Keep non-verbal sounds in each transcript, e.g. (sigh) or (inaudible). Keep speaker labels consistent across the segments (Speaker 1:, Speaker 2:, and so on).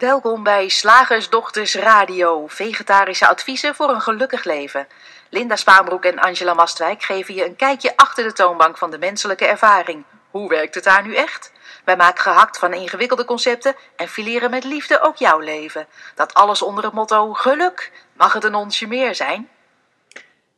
Speaker 1: Welkom bij Slagersdochters Radio, vegetarische adviezen voor een gelukkig leven. Linda Spaanbroek en Angela Mastwijk geven je een kijkje achter de toonbank van de menselijke ervaring. Hoe werkt het daar nu echt? Wij maken gehakt van ingewikkelde concepten en fileren met liefde ook jouw leven. Dat alles onder het motto geluk. Mag het een onsje meer zijn?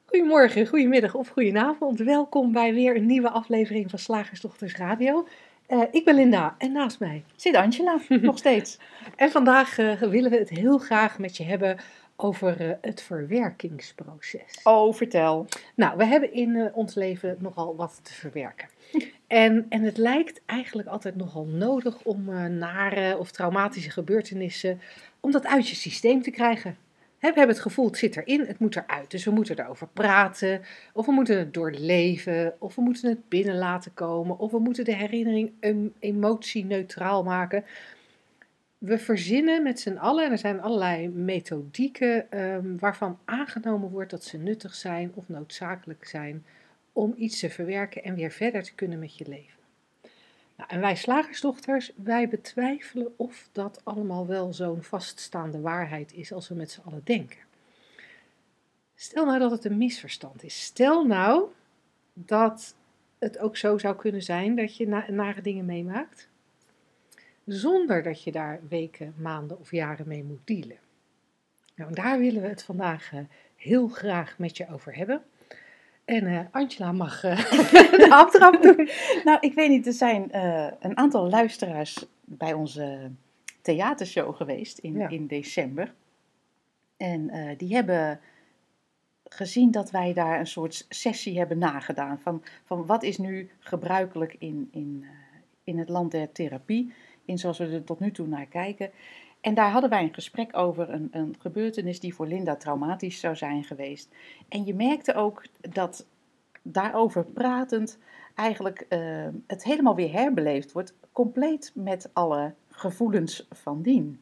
Speaker 2: Goedemorgen, goedemiddag of goedenavond. Welkom bij weer een nieuwe aflevering van Slagersdochters Radio. Uh, ik ben Linda en naast mij
Speaker 3: zit Angela, (laughs) nog steeds.
Speaker 2: En vandaag uh, willen we het heel graag met je hebben over uh, het verwerkingsproces.
Speaker 3: Oh, vertel.
Speaker 2: Nou, we hebben in ons leven nogal wat te verwerken. (laughs) En, en het lijkt eigenlijk altijd nogal nodig om nare of traumatische gebeurtenissen, om dat uit je systeem te krijgen. We hebben het gevoel, het zit erin, het moet eruit. Dus we moeten erover praten, of we moeten het doorleven, of we moeten het binnen laten komen, of we moeten de herinnering emotie-neutraal maken. We verzinnen met z'n allen, en er zijn allerlei methodieken um, waarvan aangenomen wordt dat ze nuttig zijn of noodzakelijk zijn om iets te verwerken en weer verder te kunnen met je leven. Nou, en wij slagersdochters, wij betwijfelen of dat allemaal wel zo'n vaststaande waarheid is als we met z'n allen denken. Stel nou dat het een misverstand is. Stel nou dat het ook zo zou kunnen zijn dat je na nare dingen meemaakt, zonder dat je daar weken, maanden of jaren mee moet dealen. Nou, daar willen we het vandaag eh, heel graag met je over hebben. En uh, Angela mag uh, (laughs) de aftrap doen.
Speaker 3: nou, ik weet niet, er zijn uh, een aantal luisteraars bij onze theatershow geweest in, ja. in december. En die hebben gezien dat wij daar een soort sessie hebben nagedaan. Van, van wat is nu gebruikelijk in, in, in het land der therapie, in zoals we er tot nu toe naar kijken. En daar hadden wij een gesprek over een, een, gebeurtenis die voor Linda traumatisch zou zijn geweest. En je merkte ook dat daarover pratend eigenlijk uh, het helemaal weer herbeleefd wordt, compleet met alle gevoelens van dien.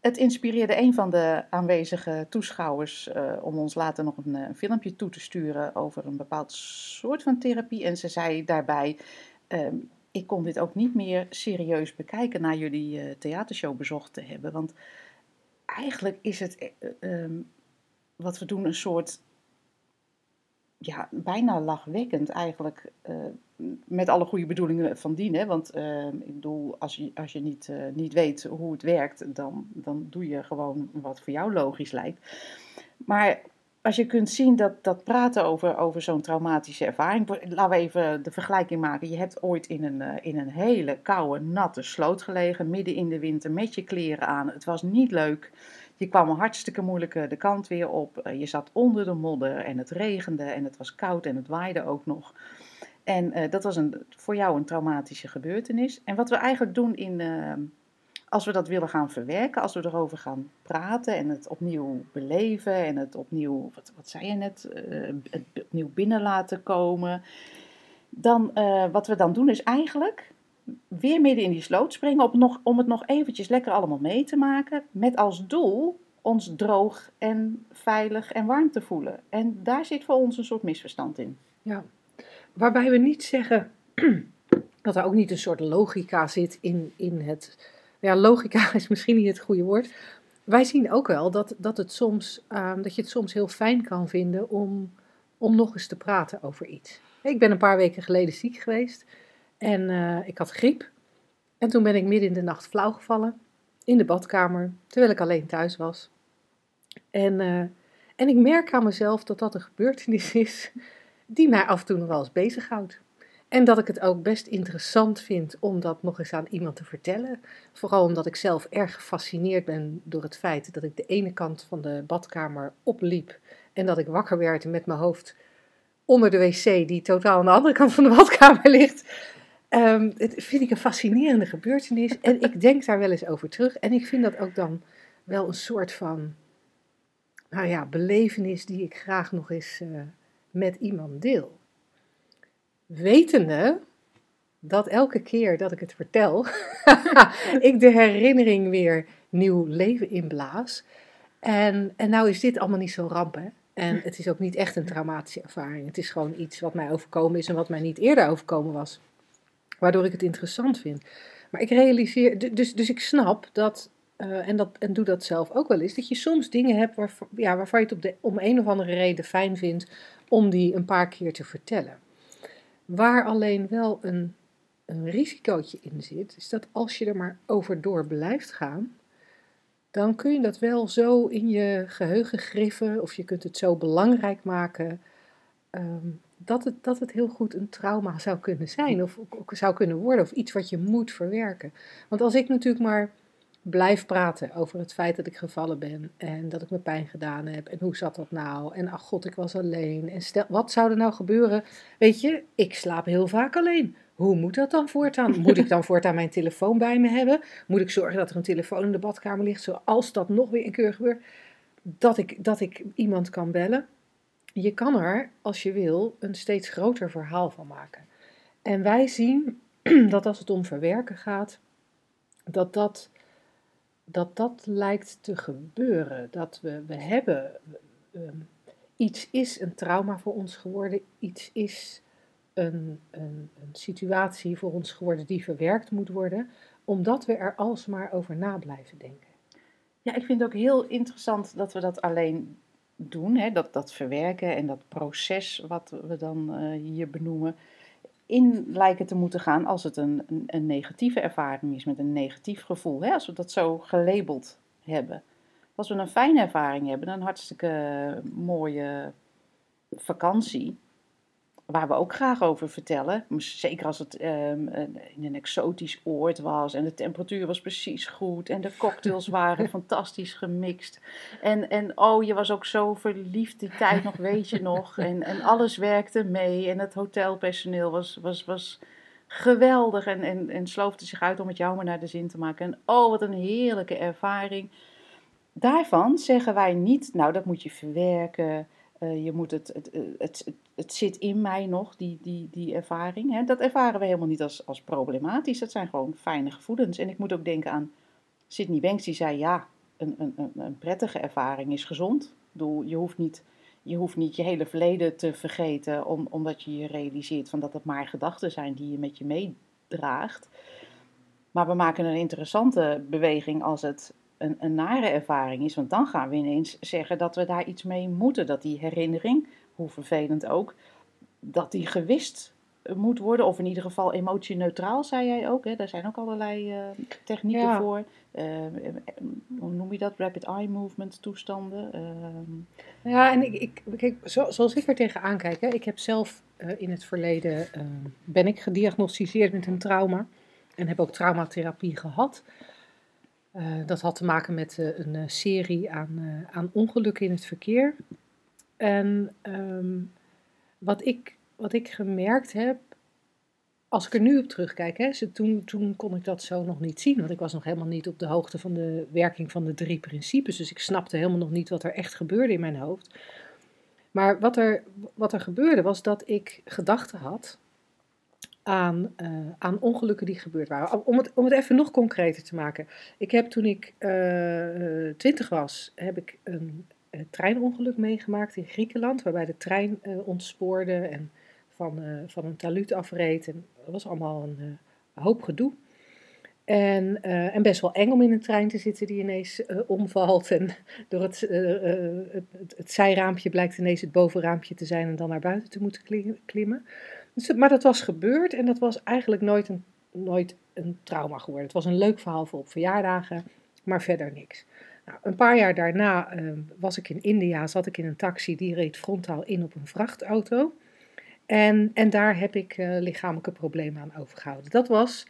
Speaker 3: Het inspireerde een van de aanwezige toeschouwers uh, om ons later nog een, een, filmpje toe te sturen over een bepaald soort van therapie. En ze zei daarbij: uh, Ik kon dit ook niet meer serieus bekijken na jullie uh, theatershow bezocht te hebben. Want eigenlijk is het ehm, wat we doen een soort ja, bijna lachwekkend eigenlijk. Met alle goede bedoelingen van dien. Hè? Want uh, ik bedoel, als je, als je niet, niet weet hoe het werkt, dan, dan doe je gewoon wat voor jou logisch lijkt. Maar als je kunt zien dat, dat praten over, over zo'n traumatische ervaring. Laten we even de vergelijking maken. Je hebt ooit in een, in een hele koude, natte sloot gelegen, midden in de winter, met je kleren aan. Het was niet leuk. Je kwam hartstikke moeilijk de kant weer op. Eh, je zat onder de modder en het regende en het was koud en het waaide ook nog. En dat was een, voor jou een traumatische gebeurtenis. En wat we eigenlijk doen in, uh, als we dat willen gaan verwerken, als we erover gaan praten en het opnieuw beleven en het opnieuw, wat, wat zei je net, uh, het opnieuw binnen laten komen. Dan, wat we dan doen is eigenlijk weer midden in die sloot springen op nog, om het nog eventjes lekker allemaal mee te maken. Met als doel ons droog en veilig en warm te voelen. En daar zit voor ons een soort misverstand in.
Speaker 2: Ja, waarbij we niet zeggen (clears throat) dat er ook niet een soort logica zit in, in het. Ja, logica (laughs) is misschien niet het goede woord. Wij zien ook wel dat, dat, het soms, um, dat je het soms heel fijn kan vinden om, om nog eens te praten over iets. Ik ben een paar weken geleden ziek geweest. En uh, ik had griep. En toen ben ik midden in de nacht flauw gevallen. In de badkamer. Terwijl ik alleen thuis was. En, uh, en ik merk aan mezelf dat dat een gebeurtenis (laughs) is. Die mij af en toe nog wel eens bezighoudt. En dat ik het ook best interessant vind om dat nog eens aan iemand te vertellen. Vooral omdat ik zelf erg gefascineerd ben door het feit dat ik de ene kant van de badkamer opliep. En dat ik wakker werd met mijn hoofd onder de wc, die totaal aan de andere kant van de badkamer (laughs) ligt. Um, het vind ik een fascinerende gebeurtenis en ik denk daar wel eens over terug. En ik vind dat ook dan wel een soort van, nou ja, belevenis die ik graag nog eens uh, met iemand deel. Wetende dat elke keer dat ik het vertel, (laughs) ik de herinnering weer nieuw leven inblaas. En, en nou is dit allemaal niet zo ramp, hè? En het is ook niet echt een traumatische ervaring. Het is gewoon iets wat mij overkomen is en wat mij niet eerder overkomen was waardoor ik het interessant vind. Maar ik realiseer, dus, dus ik snap dat eh, en, dat, en doe dat zelf ook wel eens, dat je soms dingen hebt waar, ja, waarvan je het op de, om een of andere reden fijn vindt om die een paar keer te vertellen. Waar alleen wel een, een risicootje in zit, is dat als je er maar over door blijft gaan, dan kun je dat wel zo in je geheugen griffen of je kunt het zo belangrijk maken ehm, dat, het, dat het heel goed een trauma zou kunnen zijn of zou kunnen worden of iets wat je moet verwerken. Want als ik natuurlijk maar blijf praten over het feit dat ik gevallen ben en dat ik me pijn gedaan heb en hoe zat dat nou en ach god ik was alleen en stel wat zou er nou gebeuren? Weet je, ik slaap heel vaak alleen. Hoe moet dat dan voortaan? Moet ik dan voortaan mijn telefoon bij me hebben? Moet ik zorgen dat er een telefoon in de badkamer ligt, zoals dat nog weer een keer gebeurt? Dat ik, dat ik iemand kan bellen. Je kan er, als je wil, een steeds groter verhaal van maken. En wij zien (clears throat) dat als het om verwerken gaat, dat dat, dat, dat lijkt te gebeuren. Dat we, we hebben, ehm, iets is een trauma voor ons geworden, iets is een, een, een situatie voor ons geworden die verwerkt moet worden, omdat we er alsmaar over na blijven denken.
Speaker 3: Ja, ik vind het ook heel interessant dat we dat alleen doen, hè, dat, dat verwerken en dat proces wat we dan uh, hier benoemen, in lijken te moeten gaan als het een, een, een, negatieve ervaring is, met een negatief gevoel. Hè, als we dat zo gelabeld hebben. Als we een fijne ervaring hebben, een hartstikke mooie vakantie, waar we ook graag over vertellen. Zeker als het um, in een exotisch oord was en de temperatuur was precies goed en de cocktails (laughs) waren fantastisch gemixt. En, en oh, je was ook zo verliefd die tijd nog, weet je nog. En, en alles werkte mee en het hotelpersoneel was, was, was geweldig en, en, en sloofde zich uit om het jou maar naar de zin te maken. En oh, wat een heerlijke ervaring. Daarvan zeggen wij niet, nou dat moet je verwerken. Uh, je moet het, het, het, het, het zit in mij nog, die, die, die ervaring. Hè? Dat ervaren we helemaal niet als, als problematisch. Dat zijn gewoon fijne gevoelens. En ik moet ook denken aan Sidney Banks, die zei: ja, een, een, een prettige ervaring is gezond. Bedoel, je, hoeft niet, je hoeft niet je hele verleden te vergeten, om, omdat je je realiseert van dat het maar gedachten zijn die je met je meedraagt. Maar we maken een interessante beweging als het een, een nare ervaring is. Want dan gaan we ineens zeggen dat we daar iets mee moeten. Dat die herinnering, hoe vervelend ook, dat die gewist moet worden. Of in ieder geval emotioneutraal, zei jij ook. Hè? Daar zijn ook allerlei uh, technieken voor. Uh, hoe noem je dat? Rapid eye movement toestanden.
Speaker 2: Uh, ja, en ik, ik, kijk, zo, zoals ik er tegenaan kijk. Hè, ik heb zelf in het verleden, ben ik gediagnosticeerd met een trauma. En heb ook traumatherapie gehad. Uh, dat had te maken met een serie aan, aan ongelukken in het verkeer. En um, wat, ik, wat ik gemerkt heb, als ik er nu op terugkijk, hè, toen, toen kon ik dat zo nog niet zien, want ik was nog helemaal niet op de hoogte van de werking van de drie principes. Dus ik snapte helemaal nog niet wat er echt gebeurde in mijn hoofd. Maar wat er, wat er gebeurde was dat ik gedachten had aan, uh, aan ongelukken die gebeurd waren. Om het, om het even nog concreter te maken. Ik heb toen ik uh, twintig was, heb ik een, treinongeluk meegemaakt in Griekenland. Waarbij de trein uh, ontspoorde en van, van een taluut afreed. En dat was allemaal een hoop gedoe. En, en best wel eng om in een trein te zitten die ineens omvalt. En (laughs) door het, het, het, het zijraampje blijkt ineens het bovenraampje te zijn en dan naar buiten te moeten klimmen. Dus, maar dat was gebeurd en dat was eigenlijk nooit een, nooit een trauma geworden. Het was een leuk verhaal voor op verjaardagen, maar verder niks. Nou, een paar jaar daarna uh, was ik in India, zat ik in een taxi, die reed frontaal in op een vrachtauto. En, en daar heb ik uh, lichamelijke problemen aan overgehouden. Dat was,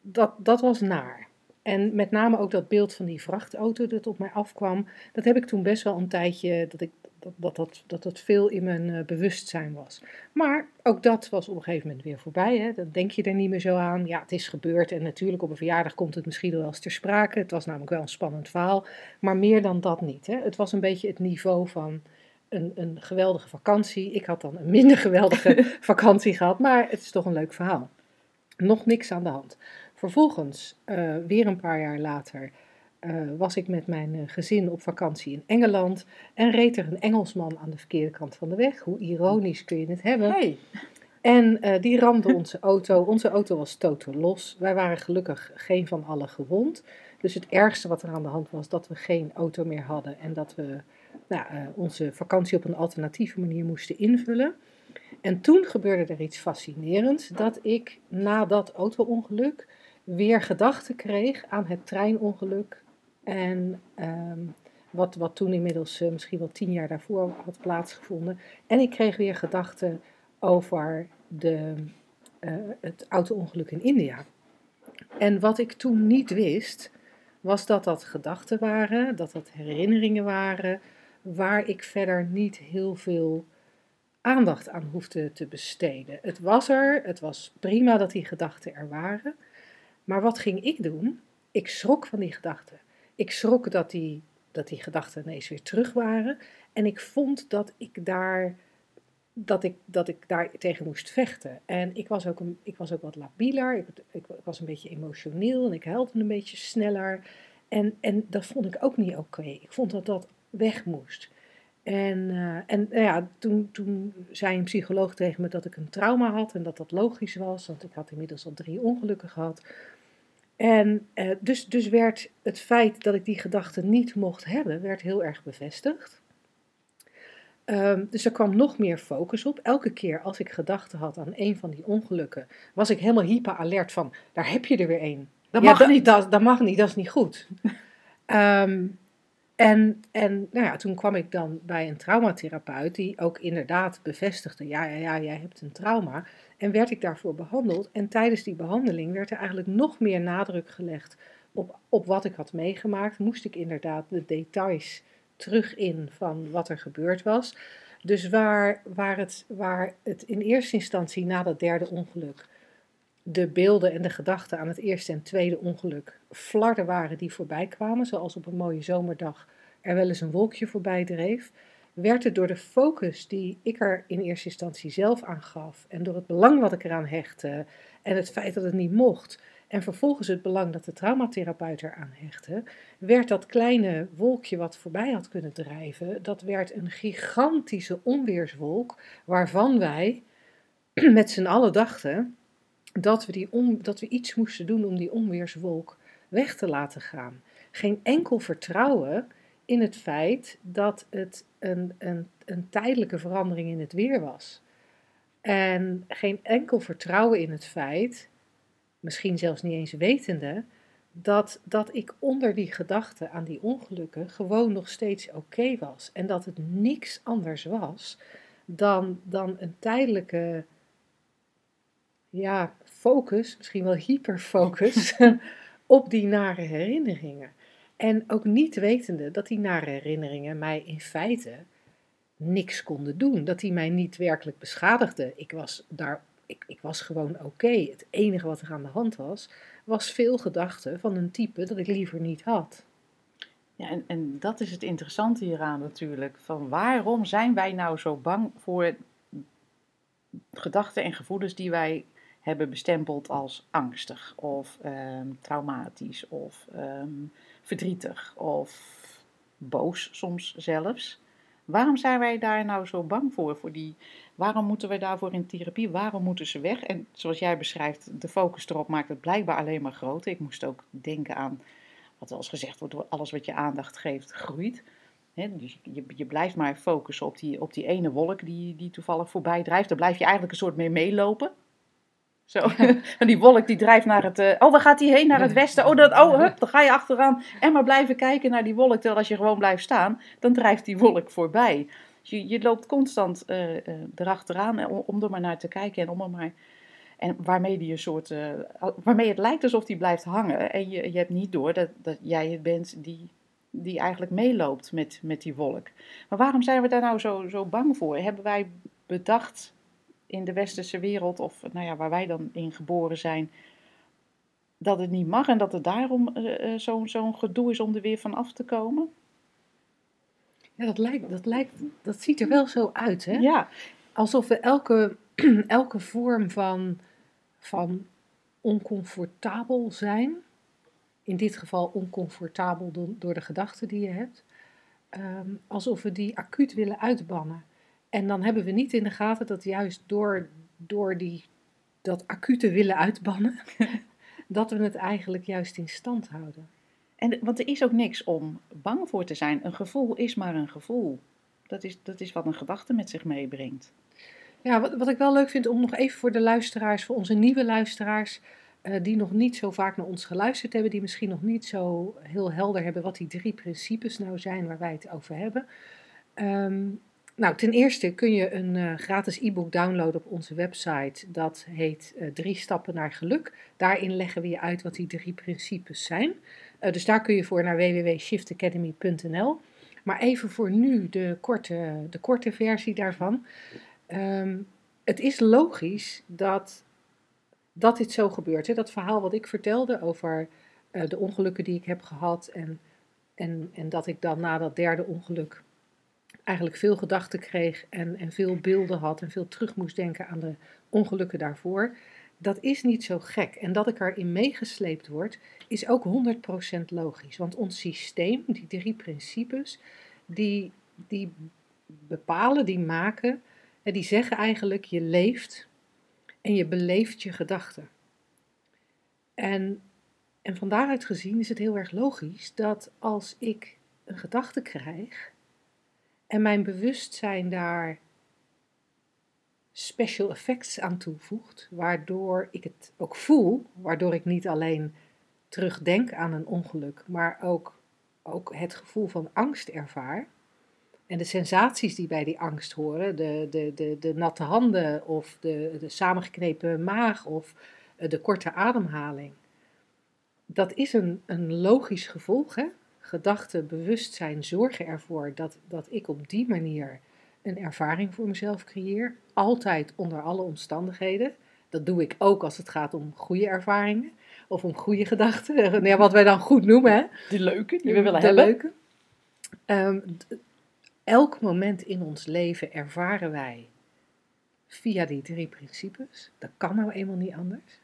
Speaker 2: dat, dat was naar. En met name ook dat beeld van die vrachtauto dat op mij afkwam, dat heb ik toen best wel een tijdje, dat ik dat, dat, dat, dat veel in mijn uh, bewustzijn was. Maar ook dat was op een gegeven moment weer voorbij. Hè? Dan denk je er niet meer zo aan. Ja, het is gebeurd en natuurlijk op een verjaardag komt het misschien wel eens ter sprake. Het was namelijk wel een spannend verhaal, maar meer dan dat niet. Hè? Het was een beetje het niveau van een, een geweldige vakantie. Ik had dan een minder geweldige (laughs) vakantie gehad, maar het is toch een leuk verhaal. Nog niks aan de hand. Vervolgens, uh, weer een paar jaar later, uh, was ik met mijn uh, gezin op vakantie in Engeland en reed er een Engelsman aan de verkeerde kant van de weg. Hoe ironisch kun je het hebben?
Speaker 3: Hey.
Speaker 2: En uh, die ramde onze auto. Onze auto was totaal los. Wij waren gelukkig geen van allen gewond. Dus het ergste wat er aan de hand was, dat we geen auto meer hadden en dat we nou, uh, onze vakantie op een alternatieve manier moesten invullen. En toen gebeurde er iets fascinerends, dat ik na dat auto-ongeluk weer gedachten kreeg aan het treinongeluk. En um, wat, wat toen inmiddels uh, misschien wel tien jaar daarvoor had plaatsgevonden. En ik kreeg weer gedachten over de, uh, het auto-ongeluk in India. En wat ik toen niet wist, was dat dat gedachten waren, dat dat herinneringen waren, waar ik verder niet heel veel aandacht aan hoefde te besteden. Het was er, het was prima dat die gedachten er waren. Maar wat ging ik doen? Ik schrok van die gedachten. Ik schrok dat die, dat die gedachten ineens weer terug waren. En ik vond dat ik daar, dat ik, dat ik daar tegen moest vechten. En ik was ook, een, ik was ook wat labieler. Ik, ik, was een beetje emotioneel en ik huilde een beetje sneller. En, en dat vond ik ook niet oké. Ik vond dat dat weg moest. En, uh, en nou ja, toen, toen zei een psycholoog tegen me dat ik een trauma had en dat dat logisch was, want ik had inmiddels al drie ongelukken gehad. En uh, dus, dus werd het feit dat ik die gedachten niet mocht hebben, werd heel erg bevestigd. Um, dus er kwam nog meer focus op. Elke keer als ik gedachten had aan een van die ongelukken, was ik helemaal hyper alert van, daar heb je er weer één. Dat mag niet. Dat, dat mag niet, dat is niet goed. um, (laughs) En, en nou ja, toen kwam ik dan bij een traumatherapeut die ook inderdaad bevestigde, ja, ja, ja, jij hebt een trauma. En werd ik daarvoor behandeld. En tijdens die behandeling werd er eigenlijk nog meer nadruk gelegd op, op wat ik had meegemaakt. Moest ik inderdaad de details terug in van wat er gebeurd was. Dus waar, waar, het, waar het in eerste instantie na dat derde ongeluk de beelden en de gedachten aan het eerste en tweede ongeluk flarden waren die voorbij kwamen, zoals op een mooie zomerdag er wel eens een wolkje voorbij dreef, werd het door de focus die ik er in eerste instantie zelf aan gaf en door het belang wat ik eraan hechtte en het feit dat het niet mocht en vervolgens het belang dat de traumatherapeut eraan hechtte, werd dat kleine wolkje wat voorbij had kunnen drijven, dat werd een gigantische onweerswolk waarvan wij (clears throat) met z'n allen dachten dat we, die dat we iets moesten doen om die onweerswolk weg te laten gaan. Geen enkel vertrouwen in het feit dat het een, een, een tijdelijke verandering in het weer was. En geen enkel vertrouwen in het feit, misschien zelfs niet eens wetende, dat, dat ik onder die gedachte aan die ongelukken gewoon nog steeds oké was. En dat het niks anders was dan, dan een tijdelijke ja, focus, misschien wel hyperfocus, (laughs) op die nare herinneringen. En ook niet wetende dat die nare herinneringen mij in feite niks konden doen. Dat die mij niet werkelijk beschadigden. Ik was, daar, ik, ik was gewoon oké. Het enige wat er aan de hand was, was veel gedachten van een type dat ik liever niet had.
Speaker 3: Ja, en, en dat is het interessante hieraan natuurlijk. Van waarom zijn wij nou zo bang voor gedachten en gevoelens die wij hebben bestempeld als angstig of ehm, traumatisch of ehm, verdrietig of boos soms zelfs. Waarom zijn wij daar nou zo bang voor? voor die, waarom moeten wij daarvoor in therapie? Waarom moeten ze weg? En zoals jij beschrijft, de focus erop maakt het blijkbaar alleen maar groter. Ik moest ook denken aan wat wel eens gezegd wordt: alles wat je aandacht geeft, groeit. dus je, je, blijft maar focussen op die, op die ene wolk die, die toevallig voorbij drijft. Daar blijf je eigenlijk een soort mee meelopen. Zo. en (laughs) die wolk die drijft naar het. Uh, oh, waar gaat die heen? Naar het westen. Oh, dat, oh hup, dan ga je achteraan. En maar blijven kijken naar die wolk. Terwijl als je gewoon blijft staan, dan drijft die wolk voorbij. Dus je, je loopt constant uh, uh, erachteraan om, om er maar naar te kijken en om er maar. En waarmee, die een soort, waarmee het lijkt alsof die blijft hangen. En je, je hebt niet door dat, dat jij het bent die, die eigenlijk meeloopt met, met die wolk. Maar waarom zijn we daar nou zo, zo bang voor? Hebben wij bedacht in de westerse wereld, of nou ja, waar wij dan in geboren zijn, dat het niet mag en dat het daarom uh, zo'n zo gedoe is om er weer van af te komen?
Speaker 2: Ja, dat, lijkt, dat, lijkt, dat ziet er wel zo uit, hè?
Speaker 3: Ja.
Speaker 2: Alsof we elke, (clears throat) elke vorm van, van oncomfortabel zijn, in dit geval oncomfortabel door, door de gedachten die je hebt, um, alsof we die acuut willen uitbannen. En dan hebben we niet in de gaten dat juist door, door die, dat acute willen uitbannen, (laughs) dat we het eigenlijk juist in stand houden.
Speaker 3: En, want er is ook niks om bang voor te zijn. Een gevoel is maar een gevoel. Dat is, dat is wat een gedachte met zich meebrengt.
Speaker 2: Ja, wat, wat ik wel leuk vind om nog even voor de luisteraars, voor onze nieuwe luisteraars, uh, die nog niet zo vaak naar ons geluisterd hebben, die misschien nog niet zo heel helder hebben wat die drie principes nou zijn waar wij het over hebben. Um, nou, ten eerste kun je een uh, gratis e-book downloaden op onze website. Dat heet uh, Drie Stappen naar Geluk. Daarin leggen we je uit wat die drie principes zijn. Uh, dus daar kun je voor naar www.shiftacademy.nl. Maar even voor nu de korte, de korte versie daarvan. Um, het is logisch dat, dat dit zo gebeurt. Hè? Dat verhaal wat ik vertelde over de ongelukken die ik heb gehad. En, en, en dat ik dan na dat derde ongeluk eigenlijk veel gedachten kreeg en, en veel beelden had en veel terug moest denken aan de ongelukken daarvoor. Dat is niet zo gek. En dat ik erin meegesleept word, is ook 100% logisch. Want ons systeem, die drie principes, die, die bepalen, die maken, en die zeggen eigenlijk: je leeft en je beleeft je gedachten. En, en van daaruit gezien is het heel erg logisch dat als ik een gedachte krijg, en mijn bewustzijn daar special effects aan toevoegt, waardoor ik het ook voel, waardoor ik niet alleen terugdenk aan een ongeluk, maar ook, ook het gevoel van angst ervaar. En de sensaties die bij die angst horen, de, de, de, de natte handen of de, de samengeknepen maag of eh, de korte ademhaling. Dat is een, een logisch gevolg hè, gedachten, bewustzijn zorgen ervoor dat, dat ik op die manier een ervaring voor mezelf creëer. Altijd onder alle omstandigheden. Dat doe ik ook als het gaat om goede ervaringen of om goede gedachten. (laughs) Ja, wat wij dan goed noemen. Hè?
Speaker 3: De leuke die we willen
Speaker 2: de
Speaker 3: hebben.
Speaker 2: Leuke. Um, elk moment in ons leven ervaren wij via die drie principes. Dat kan nou eenmaal niet anders.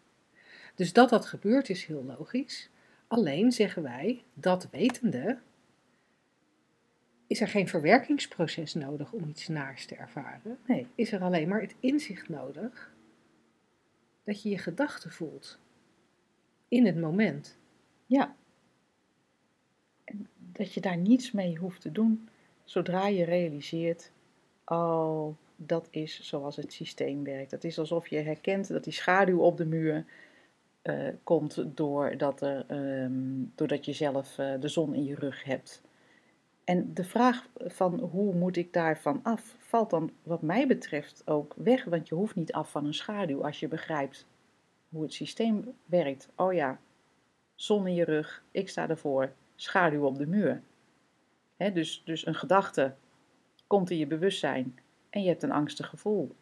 Speaker 2: Dus dat dat gebeurt is heel logisch. Alleen zeggen wij, dat wetende, is er geen verwerkingsproces nodig om iets naars te ervaren. Nee, is er alleen maar het inzicht nodig dat je je gedachten voelt in het moment.
Speaker 3: Ja. En dat je daar niets mee hoeft te doen zodra je realiseert, oh, dat is zoals het systeem werkt. Het is alsof je herkent dat die schaduw op de muur uh, komt doordat, er, um, doordat je zelf uh, de zon in je rug hebt. En de vraag van hoe moet ik daarvan af, valt dan wat mij betreft ook weg, want je hoeft niet af van een schaduw als je begrijpt hoe het systeem werkt. Oh ja, zon in je rug, ik sta ervoor, schaduw op de muur. Dus, dus een gedachte komt in je bewustzijn en je hebt een angstig gevoel.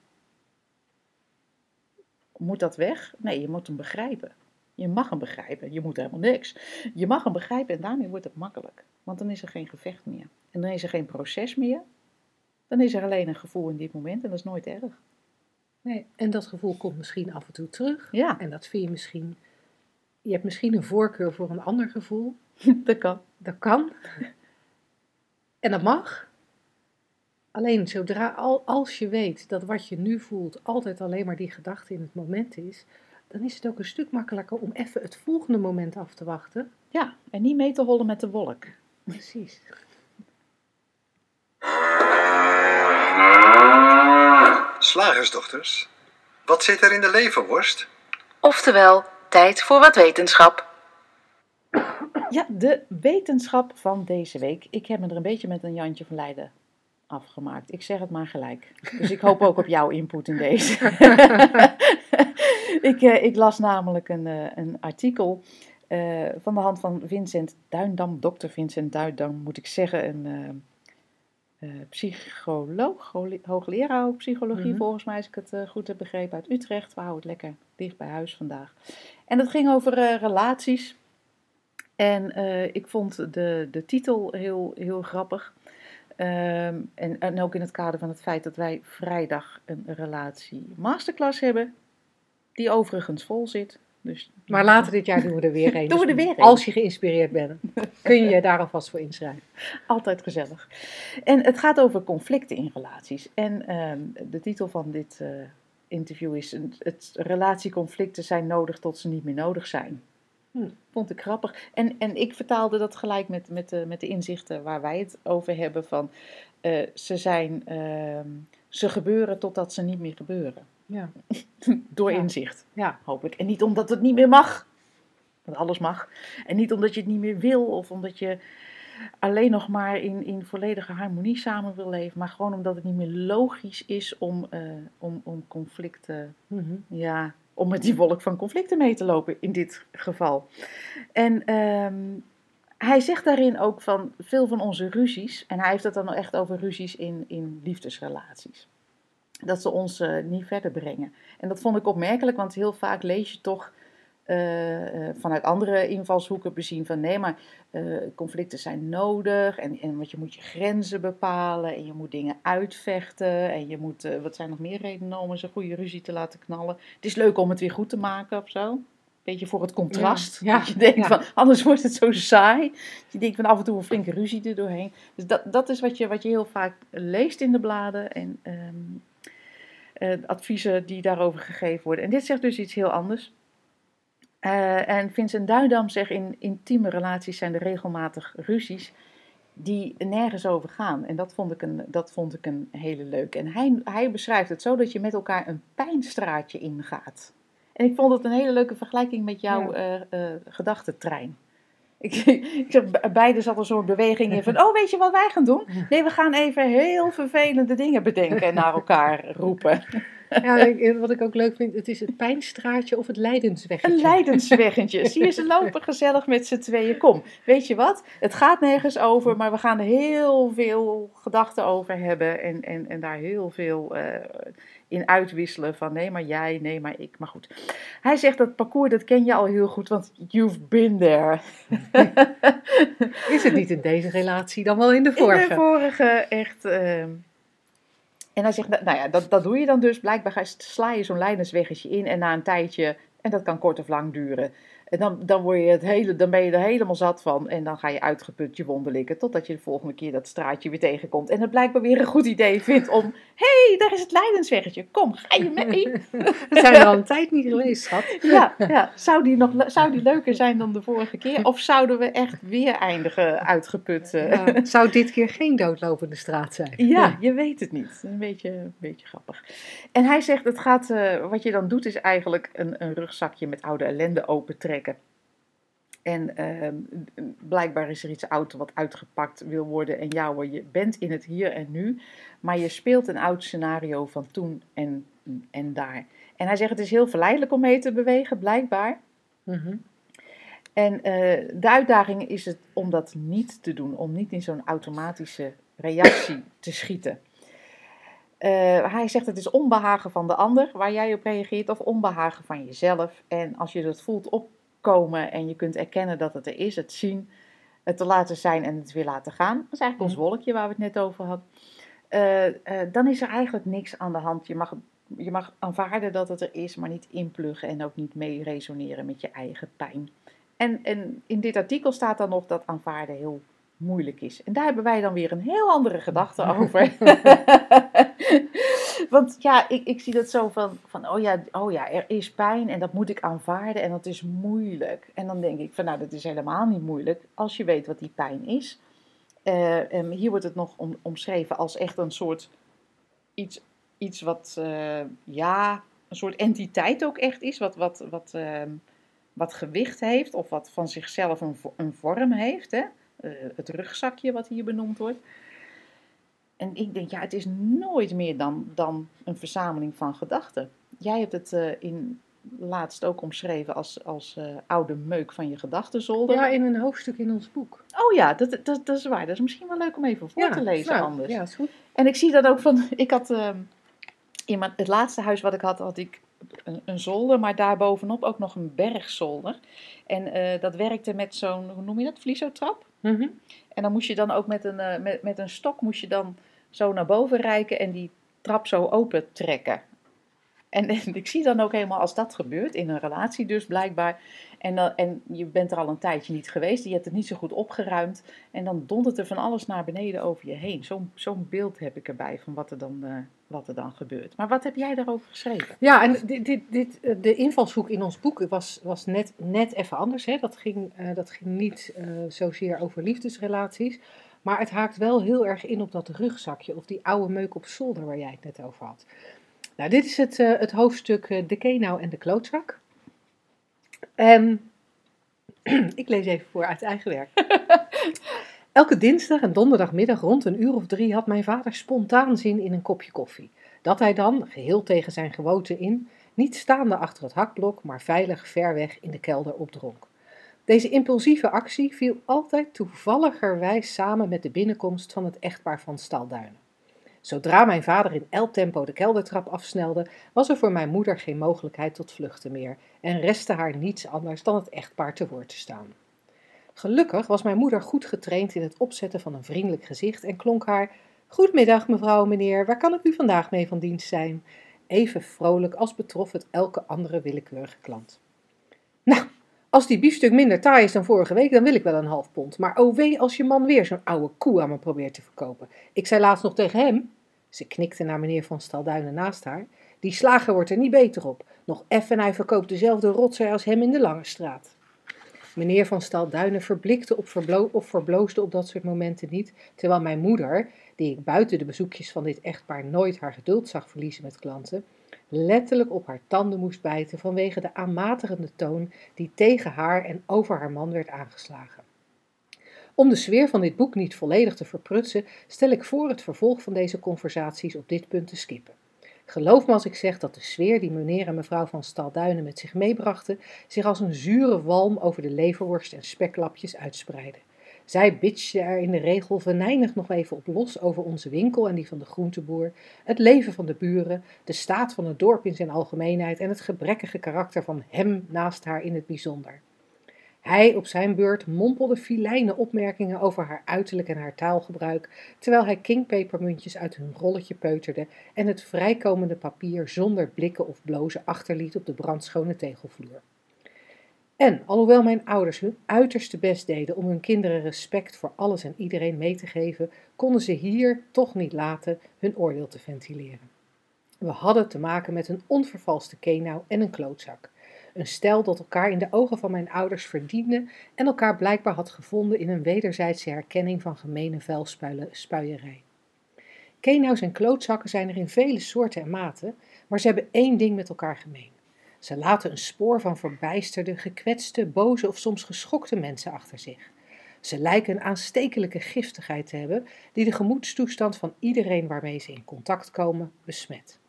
Speaker 3: Moet dat weg? Nee, je moet hem begrijpen. Je mag hem begrijpen. Je moet helemaal niks. Je mag hem begrijpen en daarmee wordt het makkelijk. Want dan is er geen gevecht meer. En dan is er geen proces meer. Dan is er alleen een gevoel in dit moment en dat is nooit erg.
Speaker 2: Nee, en dat gevoel komt misschien af en toe terug.
Speaker 3: Ja.
Speaker 2: En dat vind je misschien. Je hebt misschien een voorkeur voor een ander gevoel. (laughs)
Speaker 3: dat kan.
Speaker 2: Dat kan. En dat mag. Alleen zodra, als je weet dat wat je nu voelt altijd alleen maar die gedachte in het moment is, dan is het ook een stuk makkelijker om even het volgende moment af te wachten.
Speaker 3: Ja, en niet mee te hollen met de wolk.
Speaker 2: Precies.
Speaker 4: Slagersdochters, wat zit er in de leverworst?
Speaker 1: Oftewel, tijd voor wat wetenschap.
Speaker 3: Ja, de wetenschap van deze week. Ik heb me er een beetje met een Jantje van Leiden afgemaakt. Ik zeg het maar gelijk. Dus ik hoop ook op jouw input in deze. (laughs) ik, uh, ik, las namelijk een, uh, een artikel uh, van de hand van Vincent Duindam, dokter Vincent Duindam, moet ik zeggen, een psycholoog, hoogleraar psychologie mm -hmm. volgens mij, als ik het goed heb begrepen, uit Utrecht. We houden het lekker dicht bij huis vandaag. En het ging over relaties. En ik vond de, de titel heel, heel grappig. Um, en, en, ook in het kader van het feit dat wij vrijdag een relatie masterclass hebben, die overigens vol zit. Dus,
Speaker 2: maar later dit jaar doen we er weer (laughs) een.
Speaker 3: doen we er weer een.
Speaker 2: Als je geïnspireerd bent, kun je je daar alvast voor inschrijven. (laughs)
Speaker 3: Altijd gezellig. En het gaat over conflicten in relaties. En um, de titel van dit uh, interview is: het, Relatieconflicten zijn nodig tot ze niet meer nodig zijn.
Speaker 2: Hm.
Speaker 3: Vond ik grappig. En, en ik vertaalde dat gelijk met, met, de, met de inzichten waar wij het over hebben. Van, eh, ze, zijn, ehm, ze gebeuren totdat ze niet meer gebeuren.
Speaker 2: Ja. (laughs)
Speaker 3: Door
Speaker 2: Ja.
Speaker 3: inzicht,
Speaker 2: Ja.
Speaker 3: hopelijk. En niet omdat het niet meer mag. Want alles mag. En niet omdat je het niet meer wil. Of omdat je alleen nog maar in, in volledige harmonie samen wil leven. Maar gewoon omdat het niet meer logisch is om, eh, om, om conflicten
Speaker 2: Mhm.
Speaker 3: ja, om met die wolk van conflicten mee te lopen in dit geval. En ehm, hij zegt daarin ook van veel van onze ruzies, en hij heeft het dan echt over ruzies in, in liefdesrelaties, dat ze ons eh, niet verder brengen. En dat vond ik opmerkelijk, want heel vaak lees je toch vanuit andere invalshoeken bezien van nee, maar eh, conflicten zijn nodig en, en want je moet je grenzen bepalen en je moet dingen uitvechten en je moet, eh, wat zijn nog meer redenen om eens een goede ruzie te laten knallen? Het is leuk om het weer goed te maken of zo. Beetje voor het contrast.
Speaker 2: Ja, ja,
Speaker 3: dat je denkt
Speaker 2: ja.
Speaker 3: van, anders wordt het zo saai. Je denkt van af en toe een flinke ruzie er doorheen. Dus dat, dat is wat je, wat je heel vaak leest in de bladen en ehm, eh, adviezen die daarover gegeven worden. En dit zegt dus iets heel anders. Eh, en Vincent Duidam zegt in intieme relaties zijn er regelmatig ruzies die nergens over gaan. En dat vond ik een, dat vond ik een hele leuke. En hij, hij beschrijft het zo dat je met elkaar een pijnstraatje ingaat. En ik vond het een hele leuke vergelijking met jouw
Speaker 2: Ja.
Speaker 3: eh, gedachtentrein. Ik, (laughs) ik zeg, be- beide zat er zo'n beweging in van, oh weet je wat wij gaan doen? Nee, we gaan even heel vervelende dingen bedenken en naar elkaar roepen. (laughs)
Speaker 2: Ja, ik- wat ik ook leuk vind, het is het pijnstraatje of het lijdensweggetje.
Speaker 3: Een lijdensweggetje. (laughs) Zie je, ze lopen gezellig met z'n tweeën. Kom, weet je wat? Het gaat nergens over, maar we gaan er heel veel gedachten over hebben. En, en, en daar heel veel eh, in uitwisselen. Van nee, maar jij, nee, maar ik. Maar goed. Hij zegt dat parcours, dat ken je al heel goed, want you've been there. (laughs)
Speaker 2: Is het niet in deze relatie, dan wel in de vorige?
Speaker 3: In de vorige echt. ehm, en hij zegt, nou nou ja, dat, dat doe je dan dus. Blijkbaar sla je zo'n lijdensweggetje in en na een tijdje, en dat kan kort of lang duren. En dan, dan, word je het hele, dan ben je er helemaal zat van en dan ga je uitgeput je wonden likken. Totdat je de volgende keer dat straatje weer tegenkomt. En het blijkbaar weer een goed idee vindt om, hé, (laughs) hey, daar is het lijdensweggetje. Kom, ga je mee? (laughs)
Speaker 2: We zijn er al een tijd niet geweest, schat. (laughs)
Speaker 3: Ja, ja. Zou, die nog, zou die leuker zijn dan de vorige keer? Of zouden we echt weer eindigen uitgeput? eh?
Speaker 2: Ja, zou dit keer geen doodlopende straat zijn?
Speaker 3: Ja, je weet het niet. Een beetje, een beetje grappig. En hij zegt, het gaat, eh, wat je dan doet is eigenlijk een, een rugzakje met oude ellende opentrekken. En ehm, blijkbaar is er iets oud wat uitgepakt wil worden. En ja hoor, je bent in het hier en nu. Maar je speelt een oud scenario van toen en, en daar. En hij zegt, het is heel verleidelijk om mee te bewegen, blijkbaar.
Speaker 2: Mhm.
Speaker 3: En eh, de uitdaging is het om dat niet te doen, om niet in zo'n automatische reactie te schieten. Eh, hij zegt het is onbehagen van de ander waar jij op reageert of onbehagen van jezelf. En als je dat voelt opkomen en je kunt erkennen dat het er is, het zien, het te laten zijn en het weer laten gaan. Dat is eigenlijk ons wolkje waar we het net over hadden. Eh, eh, dan is er eigenlijk niks aan de hand. Je mag, je mag aanvaarden dat het er is, maar niet inpluggen en ook niet mee resoneren met je eigen pijn. En, en in dit artikel staat dan nog dat aanvaarden heel moeilijk is. En daar hebben wij dan weer een heel andere gedachte (laughs) over. (laughs) Want ja, ik, ik zie dat zo van, van oh, ja, oh ja, er is pijn en dat moet ik aanvaarden en dat is moeilijk. En dan denk ik van nou, dat is helemaal niet moeilijk als je weet wat die pijn is. Eh, hier wordt het nog om, omschreven als echt een soort iets, iets wat, eh, ja, een soort entiteit ook echt is, wat, wat, wat, ehm, wat gewicht heeft of wat van zichzelf een, een vorm heeft. Hè? Eh, het rugzakje wat hier benoemd wordt. En ik denk, ja, het is nooit meer dan, dan een verzameling van gedachten. Jij hebt het eh, in laatst ook omschreven als, als eh, oude meuk van je gedachtenzolder.
Speaker 2: Ja, in een hoofdstuk in ons boek.
Speaker 3: Oh ja, dat, dat, dat is waar. Dat is misschien wel leuk om even voor te lezen
Speaker 2: nou,
Speaker 3: anders.
Speaker 2: Ja, is goed.
Speaker 3: En ik zie dat ook van, (laughs) ik had ehm, in mijn, het laatste huis wat ik had, had ik een, een zolder, maar daarbovenop ook nog een bergzolder. En dat werkte met zo'n, hoe noem je dat, vliesotrap?
Speaker 2: Mhm.
Speaker 3: En dan moest je dan ook met een, eh, met, met een stok moest je dan zo naar boven reiken en die trap zo open trekken. En, en, ik zie dan ook helemaal als dat gebeurt, in een relatie dus blijkbaar. En, dan, en je bent er al een tijdje niet geweest, je hebt het niet zo goed opgeruimd. En dan dondert er van alles naar beneden over je heen. Zo'n beeld heb ik erbij van wat er, dan, uh, wat er dan gebeurt. Maar wat heb jij daarover geschreven?
Speaker 2: Ja, en dit, dit, dit, de invalshoek in ons boek was, was net, net even anders. Hè? Dat, ging, uh, dat ging niet uh, zozeer over liefdesrelaties. Maar het haakt wel heel erg in op dat rugzakje of die oude meuk op zolder waar jij het net over had. Nou, dit is het, uh, het hoofdstuk uh, De Kenau en de klootzak. En (clears throat) ik lees even voor uit eigen werk. (laughs) Elke dinsdag en donderdagmiddag rond een uur of drie had mijn vader spontaan zin in een kopje koffie. Dat hij dan, geheel tegen zijn gewoonte in, niet staande achter het hakblok, maar veilig ver weg in de kelder opdronk. Deze impulsieve actie viel altijd toevalligerwijs samen met de binnenkomst van het echtpaar van Stalduinen. Zodra mijn vader in elk tempo de keldertrap afsnelde, was er voor mijn moeder geen mogelijkheid tot vluchten meer en restte haar niets anders dan het echtpaar te woord te staan. Gelukkig was mijn moeder goed getraind in het opzetten van een vriendelijk gezicht en klonk haar: Goedemiddag, mevrouw, meneer, waar kan ik u vandaag mee van dienst zijn? Even vrolijk als betrof het elke andere willekeurige klant. Nou, als die biefstuk minder taai is dan vorige week, dan wil ik wel een half pond. Maar oh wee als je man weer zo'n oude koe aan me probeert te verkopen. Ik zei laatst nog tegen hem, ze knikte naar meneer van Stalduinen naast haar, die slager wordt er niet beter op. Nog effen en hij verkoopt dezelfde rotzooi als hem in de Lange Straat. Meneer van Stalduinen verblikte op verblo of verbloosde op dat soort momenten niet, terwijl mijn moeder, die ik buiten de bezoekjes van dit echtpaar nooit haar geduld zag verliezen met klanten, letterlijk op haar tanden moest bijten vanwege de aanmatigende toon die tegen haar en over haar man werd aangeslagen. Om de sfeer van dit boek niet volledig te verprutsen, stel ik voor het vervolg van deze conversaties op dit punt te skippen. Geloof me als ik zeg dat de sfeer die meneer en mevrouw van Stalduinen met zich meebrachten, zich als een zure walm over de leverworst en speklapjes uitspreidde. Zij bitchte er in de regel venijnig nog even op los over onze winkel en die van de groenteboer, het leven van de buren, de staat van het dorp in zijn algemeenheid en het gebrekkige karakter van hem naast haar in het bijzonder. Hij op zijn beurt mompelde filijne opmerkingen over haar uiterlijk en haar taalgebruik, terwijl hij kingpepermuntjes uit hun rolletje peuterde en het vrijkomende papier zonder blikken of blozen achterliet op de brandschone tegelvloer. En alhoewel mijn ouders hun uiterste best deden om hun kinderen respect voor alles en iedereen mee te geven, konden ze hier toch niet laten hun oordeel te ventileren. We hadden te maken met een onvervalste kenau en een klootzak. Een stel dat elkaar in de ogen van mijn ouders verdiende en elkaar blijkbaar had gevonden in een wederzijdse herkenning van gemene vuilspuierij. Kenau's en klootzakken zijn er in vele soorten en maten, maar ze hebben één ding met elkaar gemeen. Ze laten een spoor van verbijsterde, gekwetste, boze of soms geschokte mensen achter zich. Ze lijken een aanstekelijke giftigheid te hebben die de gemoedstoestand van iedereen waarmee ze in contact komen besmet.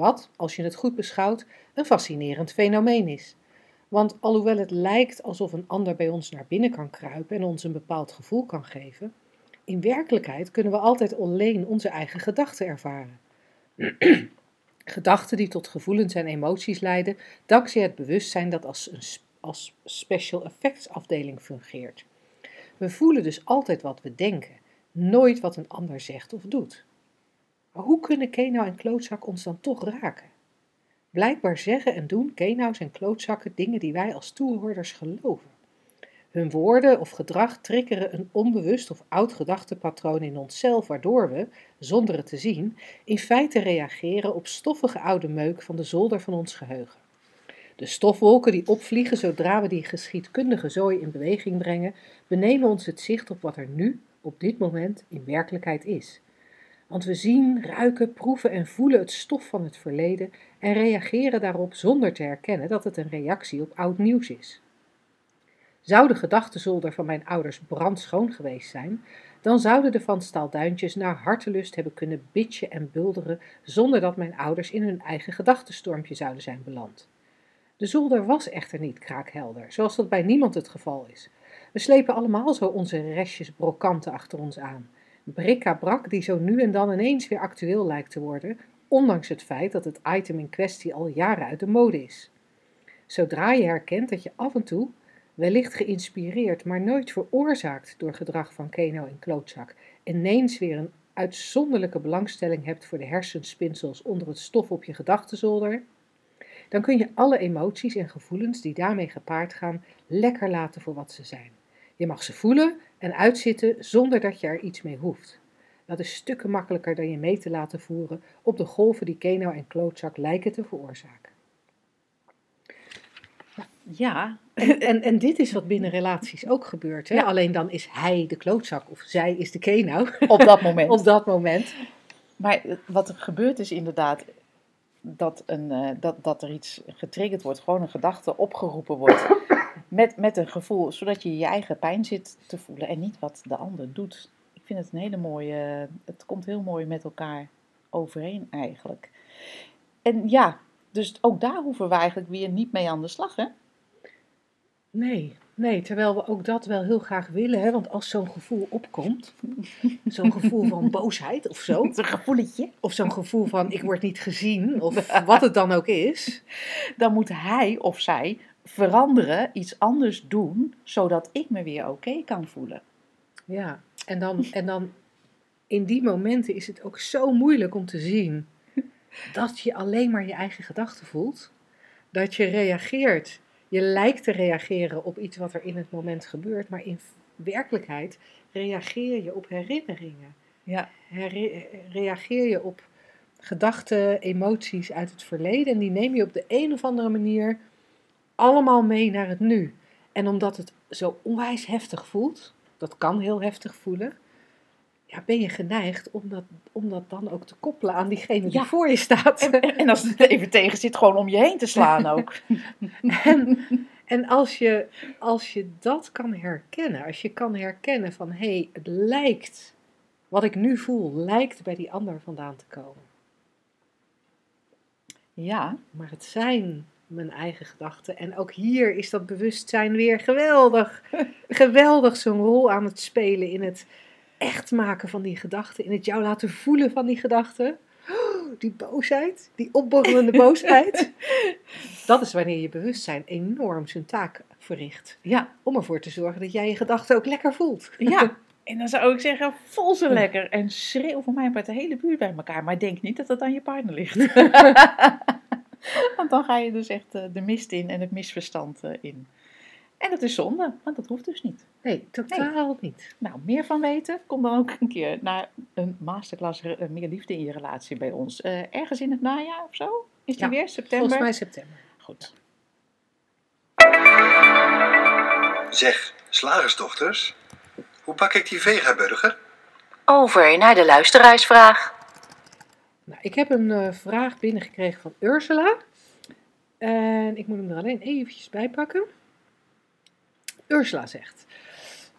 Speaker 2: Wat, als je het goed beschouwt, een fascinerend fenomeen is. Want alhoewel het lijkt alsof een ander bij ons naar binnen kan kruipen en ons een bepaald gevoel kan geven, in werkelijkheid kunnen we altijd alleen onze eigen gedachten ervaren. (clears throat) Gedachten die tot gevoelens en emoties leiden, dankzij het bewustzijn dat als een als special effects afdeling fungeert. We voelen dus altijd wat we denken, nooit wat een ander zegt of doet. Maar hoe kunnen Kenau en klootzak ons dan toch raken? Blijkbaar zeggen en doen Kenau's en klootzakken dingen die wij als toehoorders geloven. Hun woorden of gedrag triggeren een onbewust of oud gedachtepatroon in onszelf, waardoor we, zonder het te zien, in feite reageren op stoffige oude meuk van de zolder van ons geheugen. De stofwolken die opvliegen zodra we die geschiedkundige zooi in beweging brengen, benemen ons het zicht op wat er nu, op dit moment, in werkelijkheid is. Want we zien, ruiken, proeven en voelen het stof van het verleden en reageren daarop zonder te herkennen dat het een reactie op oud nieuws is. Zou de gedachtenzolder van mijn ouders brandschoon geweest zijn, dan zouden de Van Staalduintjes naar hartelust hebben kunnen bitchen en bulderen zonder dat mijn ouders in hun eigen gedachtenstormpje zouden zijn beland. De zolder was echter niet kraakhelder, zoals dat bij niemand het geval is. We slepen allemaal zo onze restjes brokanten achter ons aan. Brikka-brak die zo nu en dan ineens weer actueel lijkt te worden, ondanks het feit dat het item in kwestie al jaren uit de mode is. Zodra je herkent dat je af en toe, wellicht geïnspireerd, maar nooit veroorzaakt door gedrag van Keno en Klootzak, ineens weer een uitzonderlijke belangstelling hebt voor de hersenspinsels onder het stof op je gedachtenzolder, dan kun je alle emoties en gevoelens die daarmee gepaard gaan lekker laten voor wat ze zijn. Je mag ze voelen en uitzitten zonder dat je er iets mee hoeft. Dat is stukken makkelijker dan je mee te laten voeren op de golven die Keno en Klootzak lijken te veroorzaken.
Speaker 3: Ja.
Speaker 2: En, en, en dit is wat binnen relaties ook gebeurt. Hè?
Speaker 3: Ja.
Speaker 2: Alleen dan is hij de klootzak of zij is de Keno
Speaker 3: Op dat moment. (laughs)
Speaker 2: op dat moment.
Speaker 3: Maar wat er gebeurt is inderdaad dat, een, eh, dat, dat er iets getriggerd wordt, gewoon een gedachte opgeroepen wordt. Met, met een gevoel, zodat je je eigen pijn zit te voelen en niet wat de ander doet. Ik vind het een hele mooie, het komt heel mooi met elkaar overeen eigenlijk. En ja, dus ook daar hoeven we eigenlijk weer niet mee aan de slag, hè?
Speaker 2: Nee, nee, terwijl we ook dat wel heel graag willen. Hè? Want als zo'n gevoel opkomt, (laughs) zo'n gevoel van boosheid of zo,
Speaker 3: Een gevoeletje.
Speaker 2: of zo'n gevoel van ik word niet gezien, of (laughs) wat het dan ook is.
Speaker 3: Dan moet hij of zij veranderen, iets anders doen, zodat ik me weer oké kan voelen.
Speaker 2: Ja, en dan, en dan in die momenten is het ook zo moeilijk om te zien (laughs) dat je alleen maar je eigen gedachten voelt. Dat je reageert. Je lijkt te reageren op iets wat er in het moment gebeurt, maar in werkelijkheid reageer je op herinneringen.
Speaker 3: Ja.
Speaker 2: Reageer je op gedachten, emoties uit het verleden en die neem je op de een of andere manier allemaal mee naar het nu. En omdat het zo onwijs heftig voelt, dat kan heel heftig voelen, ja, ben je geneigd om dat, om dat dan ook te koppelen aan diegene die
Speaker 3: Ja.
Speaker 2: voor je staat.
Speaker 3: En, en als het even tegen zit, gewoon om je heen te slaan ook. (laughs) (laughs)
Speaker 2: En, en als, je, als je dat kan herkennen, als je kan herkennen van hé, hey, het lijkt, wat ik nu voel, lijkt bij die ander vandaan te komen.
Speaker 3: Ja,
Speaker 2: Maar het zijn mijn eigen gedachten. En ook hier is dat bewustzijn weer geweldig. (laughs) geweldig zo'n rol aan het spelen in het echt maken van die gedachten. In het jou laten voelen van die gedachten. Oh, Die boosheid, die opborrelende (laughs) boosheid. Dat is wanneer je bewustzijn enorm zijn taak verricht.
Speaker 3: ja,
Speaker 2: Om ervoor te zorgen dat jij je gedachten ook lekker voelt.
Speaker 3: ja. (laughs) En dan zou ik zeggen, voel ze lekker. En schreeuw voor mij met de hele buurt bij elkaar. Maar denk niet dat het aan je partner ligt. (laughs) want dan ga je dus echt eh, de mist in en het misverstand eh, in. En dat is zonde, want dat hoeft dus niet.
Speaker 2: Nee, totaal niet.
Speaker 3: Nou, meer van weten? Kom dan ook een keer naar een masterclass eh, Meer Liefde in je relatie bij ons. Eh, ergens in het najaar of zo? Is die
Speaker 2: Ja,
Speaker 3: weer? September?
Speaker 2: Volgens mij september.
Speaker 3: Goed.
Speaker 4: Zeg, slagersdochters, hoe bak ik die vegaburger?
Speaker 1: Over naar de luisteraarsvraag.
Speaker 2: Nou, ik heb een eh, vraag binnengekregen van Ursula. En ik moet hem er alleen eventjes bij pakken. Ursula zegt: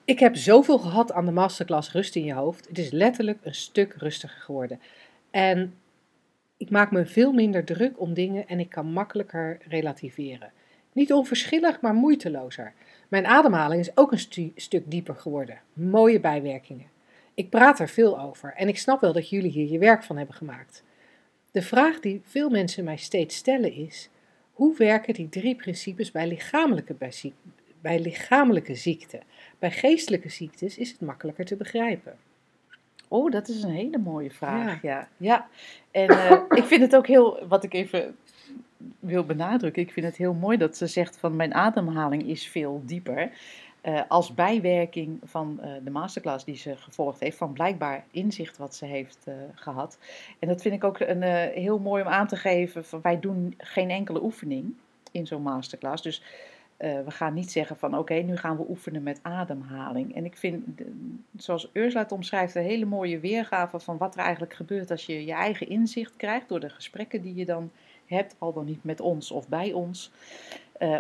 Speaker 2: Ik heb zoveel gehad aan de masterclass Rust in je hoofd. Het is letterlijk een stuk rustiger geworden. En ik maak me veel minder druk om dingen en ik kan makkelijker relativeren. Niet onverschillig, maar moeitelozer. Mijn ademhaling is ook een stu- stuk dieper geworden. Mooie bijwerkingen. Ik praat er veel over en ik snap wel dat jullie hier je werk van hebben gemaakt. De vraag die veel mensen mij steeds stellen is: hoe werken die drie principes bij lichamelijke, bij, ziek- bij lichamelijke ziekte? Bij geestelijke ziektes is het makkelijker te begrijpen.
Speaker 3: Oh, dat is een hele mooie vraag. Ja, ja. En eh, (laughs) ik vind het ook heel, wat ik even wil benadrukken, ik vind het heel mooi dat ze zegt van mijn ademhaling is veel dieper. Eh, als bijwerking van eh, de masterclass die ze gevolgd heeft, van blijkbaar inzicht wat ze heeft eh, gehad. En dat vind ik ook een, heel mooi om aan te geven. Van, wij doen geen enkele oefening in zo'n masterclass. Dus we gaan niet zeggen van oké, nu gaan we oefenen met ademhaling. En ik vind, zoals Ursula het omschrijft, een hele mooie weergave van wat er eigenlijk gebeurt als je je eigen inzicht krijgt door de gesprekken die je dan hebt, al dan niet met ons of bij ons,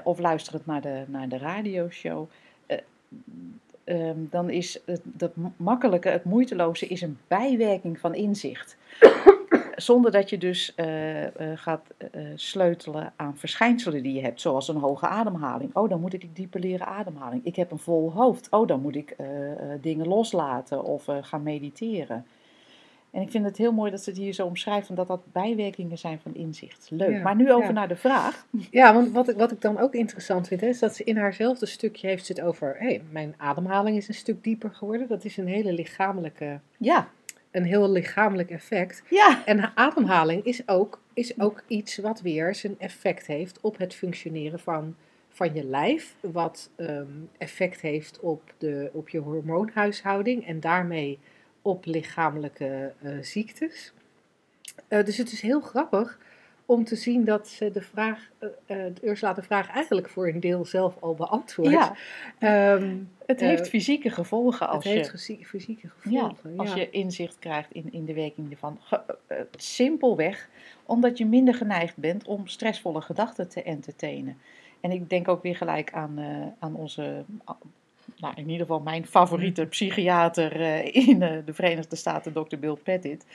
Speaker 3: of luisterend naar de, naar de radioshow. Eh, ehm, dan is het dat makkelijke, het moeiteloze, is een bijwerking van inzicht. (coughs) Zonder dat je dus eh, eh, gaat eh, sleutelen aan verschijnselen die je hebt, zoals een hoge ademhaling. Oh, dan moet ik dieper leren ademhaling. Ik heb een vol hoofd. Oh, dan moet ik dingen loslaten of gaan mediteren. En ik vind het heel mooi dat ze het hier zo omschrijft, van dat dat bijwerkingen zijn van inzicht. Leuk.
Speaker 2: Ja,
Speaker 3: maar nu over
Speaker 2: ja.
Speaker 3: naar de vraag.
Speaker 2: Ja, want wat ik, wat ik dan ook interessant vind, hè, is dat ze in haarzelfde stukje heeft ze het over: hé, mijn ademhaling is een stuk dieper geworden. Dat is een hele lichamelijke
Speaker 3: Ja,
Speaker 2: een heel lichamelijk effect.
Speaker 3: Ja.
Speaker 2: En ademhaling is ook, is ook iets wat weer zijn effect heeft op het functioneren van, van je lijf. Wat ehm, effect heeft op, de, op je hormoonhuishouding en daarmee op lichamelijke eh, ziektes. Eh, dus het is heel grappig om te zien dat ze de vraag, uh, Ursula de vraag eigenlijk voor een deel zelf al beantwoordt.
Speaker 3: Ja.
Speaker 2: Ehm,
Speaker 3: het heeft fysieke gevolgen als
Speaker 2: het
Speaker 3: je...
Speaker 2: heeft fysieke gevolgen,
Speaker 3: ja, als je inzicht krijgt in, in de werking ervan. simpelweg omdat je minder geneigd bent om stressvolle gedachten te entertainen. En ik denk ook weer gelijk aan, aan onze nou, in ieder geval mijn favoriete psychiater uh, in uh, de Verenigde Staten, Dr. Bill Pettit,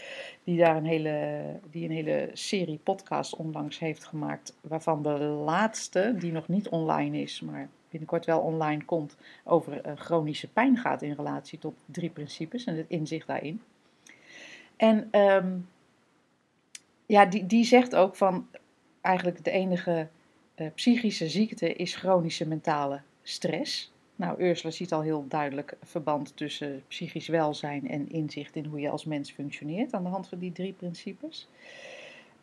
Speaker 3: die daar een hele, die een hele serie podcasts onlangs heeft gemaakt, waarvan de laatste, die nog niet online is, maar binnenkort wel online komt, over uh, chronische pijn gaat in relatie tot drie principes en het inzicht daarin. En um, ja, die, die zegt ook van eigenlijk de enige psychische ziekte is chronische mentale stress. Nou, Ursula ziet al heel duidelijk verband tussen psychisch welzijn en inzicht in hoe je als mens functioneert aan de hand van die drie principes.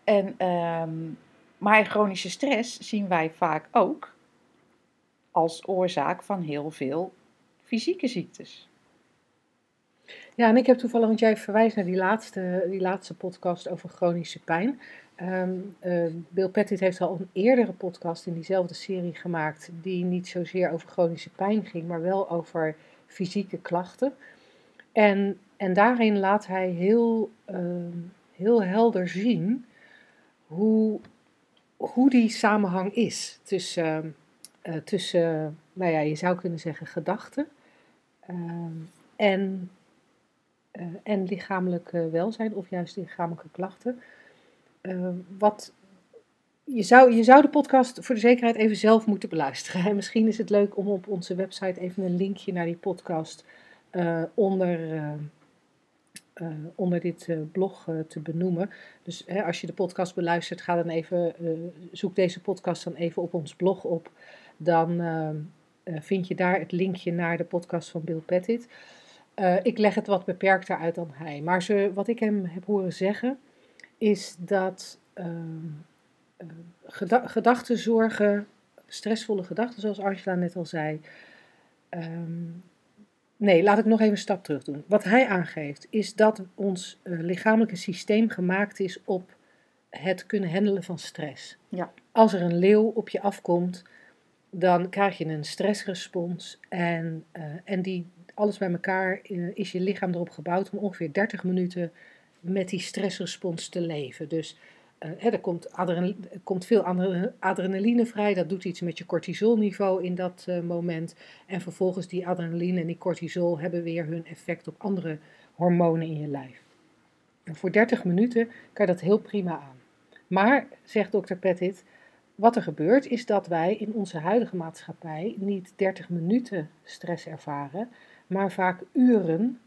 Speaker 3: En, um, maar chronische stress zien wij vaak ook als oorzaak van heel veel fysieke ziektes.
Speaker 2: Ja, en ik heb toevallig, want jij verwijst naar die laatste, die laatste podcast over chronische pijn. Um, uh, Bill Pettit heeft al een eerdere podcast in diezelfde serie gemaakt, die niet zozeer over chronische pijn ging, maar wel over fysieke klachten. En, en daarin laat hij heel, uh, heel helder zien hoe, hoe die samenhang is tussen, uh, tussen nou ja, je zou kunnen zeggen, gedachten en, en lichamelijk welzijn of juist lichamelijke klachten. Uh, wat, je, zou, je zou de podcast voor de zekerheid even zelf moeten beluisteren. (laughs) En misschien is het leuk om op onze website even een linkje naar die podcast uh, onder, uh, onder dit blog te benoemen. Dus hè, als je de podcast beluistert, ga dan even, zoek deze podcast dan even op ons blog op. Dan vind je daar het linkje naar de podcast van Bill Pettit. ik leg het wat beperkter uit dan hij. Maar ze, wat ik hem heb horen zeggen is dat uh, gedachten zorgen, stressvolle gedachten, zoals Angela net al zei. Um, nee, laat ik nog even een stap terug doen. Wat hij aangeeft is dat ons uh, lichamelijke systeem gemaakt is op het kunnen handelen van stress.
Speaker 3: Ja.
Speaker 2: Als er een leeuw op je afkomt, dan krijg je een stressrespons en, uh, en die, alles bij elkaar is je lichaam erop gebouwd om ongeveer 30 minuten met die stressrespons te leven. Dus uh, er, komt komt veel adrenaline vrij, dat doet iets met je cortisolniveau in dat uh, moment. En vervolgens die adrenaline en die cortisol hebben weer hun effect op andere hormonen in je lijf. En voor 30 minuten kan je dat heel prima aan. Maar, zegt dokter Pettit, wat er gebeurt is dat wij in onze huidige maatschappij niet 30 minuten stress ervaren, maar vaak uren,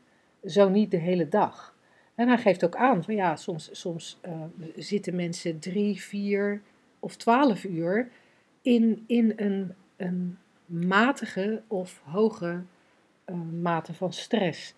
Speaker 2: zo niet de hele dag. En hij geeft ook aan van ja, soms, soms uh, zitten mensen drie, vier of twaalf uur in, in een, een matige of hoge uh, mate van stress.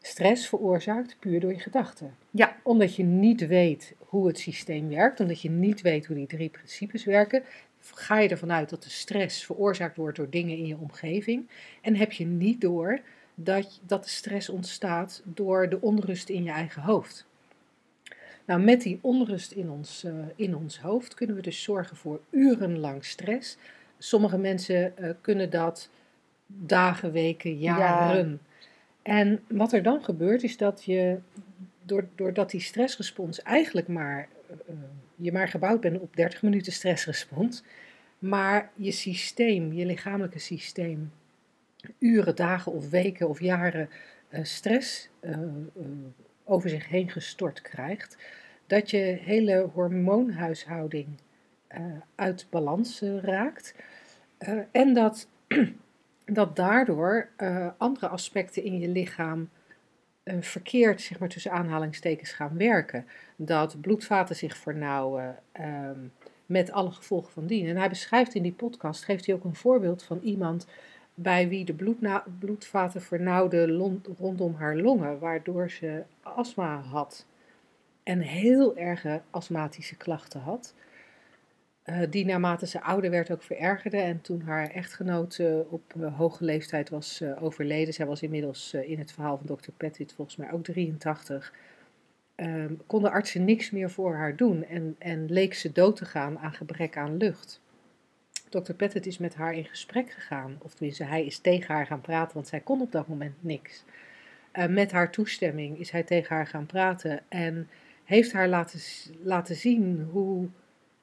Speaker 2: Stress veroorzaakt puur door je gedachten.
Speaker 3: Ja.
Speaker 2: Omdat je niet weet hoe het systeem werkt, omdat je niet weet hoe die drie principes werken, ga je ervan uit dat de stress veroorzaakt wordt door dingen in je omgeving. En heb je niet door dat, dat de stress ontstaat door de onrust in je eigen hoofd. Nou, met die onrust in ons, uh, in ons hoofd kunnen we dus zorgen voor urenlang stress. Sommige mensen uh, kunnen dat dagen, weken, jaren. Ja. En wat er dan gebeurt is dat je, doordat die stressrespons eigenlijk maar, uh, je maar gebouwd bent op 30 minuten stressrespons, maar je systeem, je lichamelijke systeem, uren, dagen of weken of jaren uh, stress uh, uh, over zich heen gestort krijgt, dat je hele hormoonhuishouding uit balans raakt en dat, (clears throat) dat daardoor andere aspecten in je lichaam verkeerd, zeg maar tussen aanhalingstekens, gaan werken. Dat bloedvaten zich vernauwen, met alle gevolgen van dien. En hij beschrijft in die podcast, geeft hij ook een voorbeeld van iemand bij wie de bloedvaten vernauwden rondom haar longen, waardoor ze astma had en heel erge astmatische klachten had. eh, die naarmate ze ouder werd ook verergerde. En toen haar echtgenoot eh, op eh, hoge leeftijd was overleden, zij was inmiddels in het verhaal van dokter Pettit volgens mij ook 83, ehm, konden artsen niks meer voor haar doen en, en leek ze dood te gaan aan gebrek aan lucht. Dr. Pettit is met haar in gesprek gegaan, of tenminste hij is tegen haar gaan praten, want zij kon op dat moment niks. Eh, met haar toestemming is hij tegen haar gaan praten en heeft haar laten, laten zien hoe,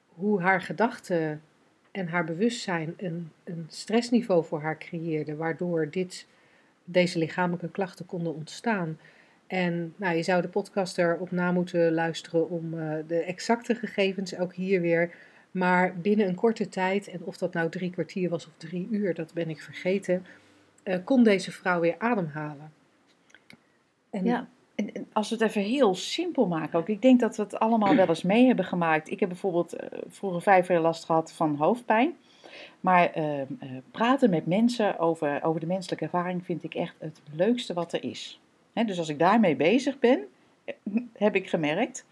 Speaker 2: hoe haar gedachten en haar bewustzijn een, een stressniveau voor haar creëerde, waardoor dit, deze lichamelijke klachten konden ontstaan. En nou, je zou de podcast erop na moeten luisteren om eh, de exacte gegevens ook hier weer. Maar binnen een korte tijd, en of dat nou drie kwartier was of drie uur, dat ben ik vergeten, eh, kon deze vrouw weer ademhalen. En
Speaker 3: Ja, en, als we het even heel simpel maken ook. Ik denk dat we het allemaal wel eens mee hebben gemaakt. Ik heb bijvoorbeeld eh, vroeger vijf jaar last gehad van hoofdpijn. Maar eh, praten met mensen over, over de menselijke ervaring vind ik echt het leukste wat er is. Dus als ik daarmee bezig ben, heb ik gemerkt,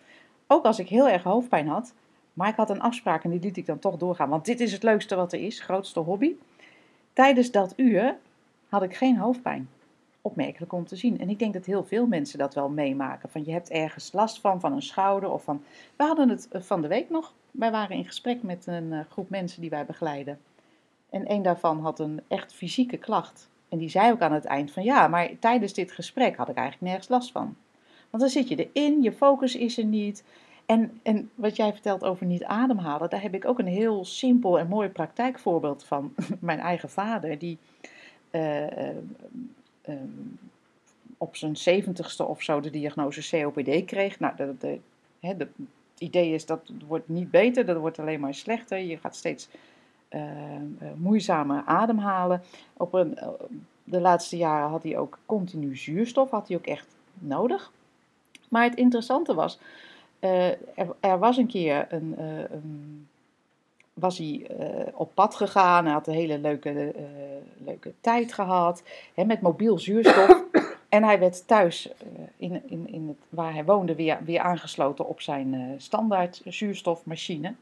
Speaker 3: ook als ik heel erg hoofdpijn had, maar ik had een afspraak en die liet ik dan toch doorgaan. Want dit is het leukste wat er is, grootste hobby. Tijdens dat uur had ik geen hoofdpijn opmerkelijk om te zien. En ik denk dat heel veel mensen dat wel meemaken. Van je hebt ergens last van, van een schouder of van... We hadden het eh, van de week nog. Wij waren in gesprek met een eh, groep mensen die wij begeleiden. En een daarvan had een echt fysieke klacht. En die zei ook aan het eind van ja, maar tijdens dit gesprek had ik eigenlijk nergens last van. Want dan zit je erin, je focus is er niet. En, en wat jij vertelt over niet ademhalen, daar heb ik ook een heel simpel en mooi praktijkvoorbeeld van. (laughs) Mijn eigen vader, die eh, eh, ehm, op zijn zeventigste of zo de diagnose COPD kreeg. Nou, het idee is dat het wordt niet beter, dat wordt alleen maar slechter. Je gaat steeds eh, moeizamer ademhalen. Op een, de laatste jaren had hij ook continu zuurstof, had hij ook echt nodig. Maar het interessante was, eh, er, er was een keer een, eh, een was hij eh, op pad gegaan. Hij had een hele leuke, leuke tijd gehad. Hè, met mobiel zuurstof. (coughs) en hij werd thuis, in, in, in het, waar hij woonde, weer, weer aangesloten op zijn standaard zuurstofmachine.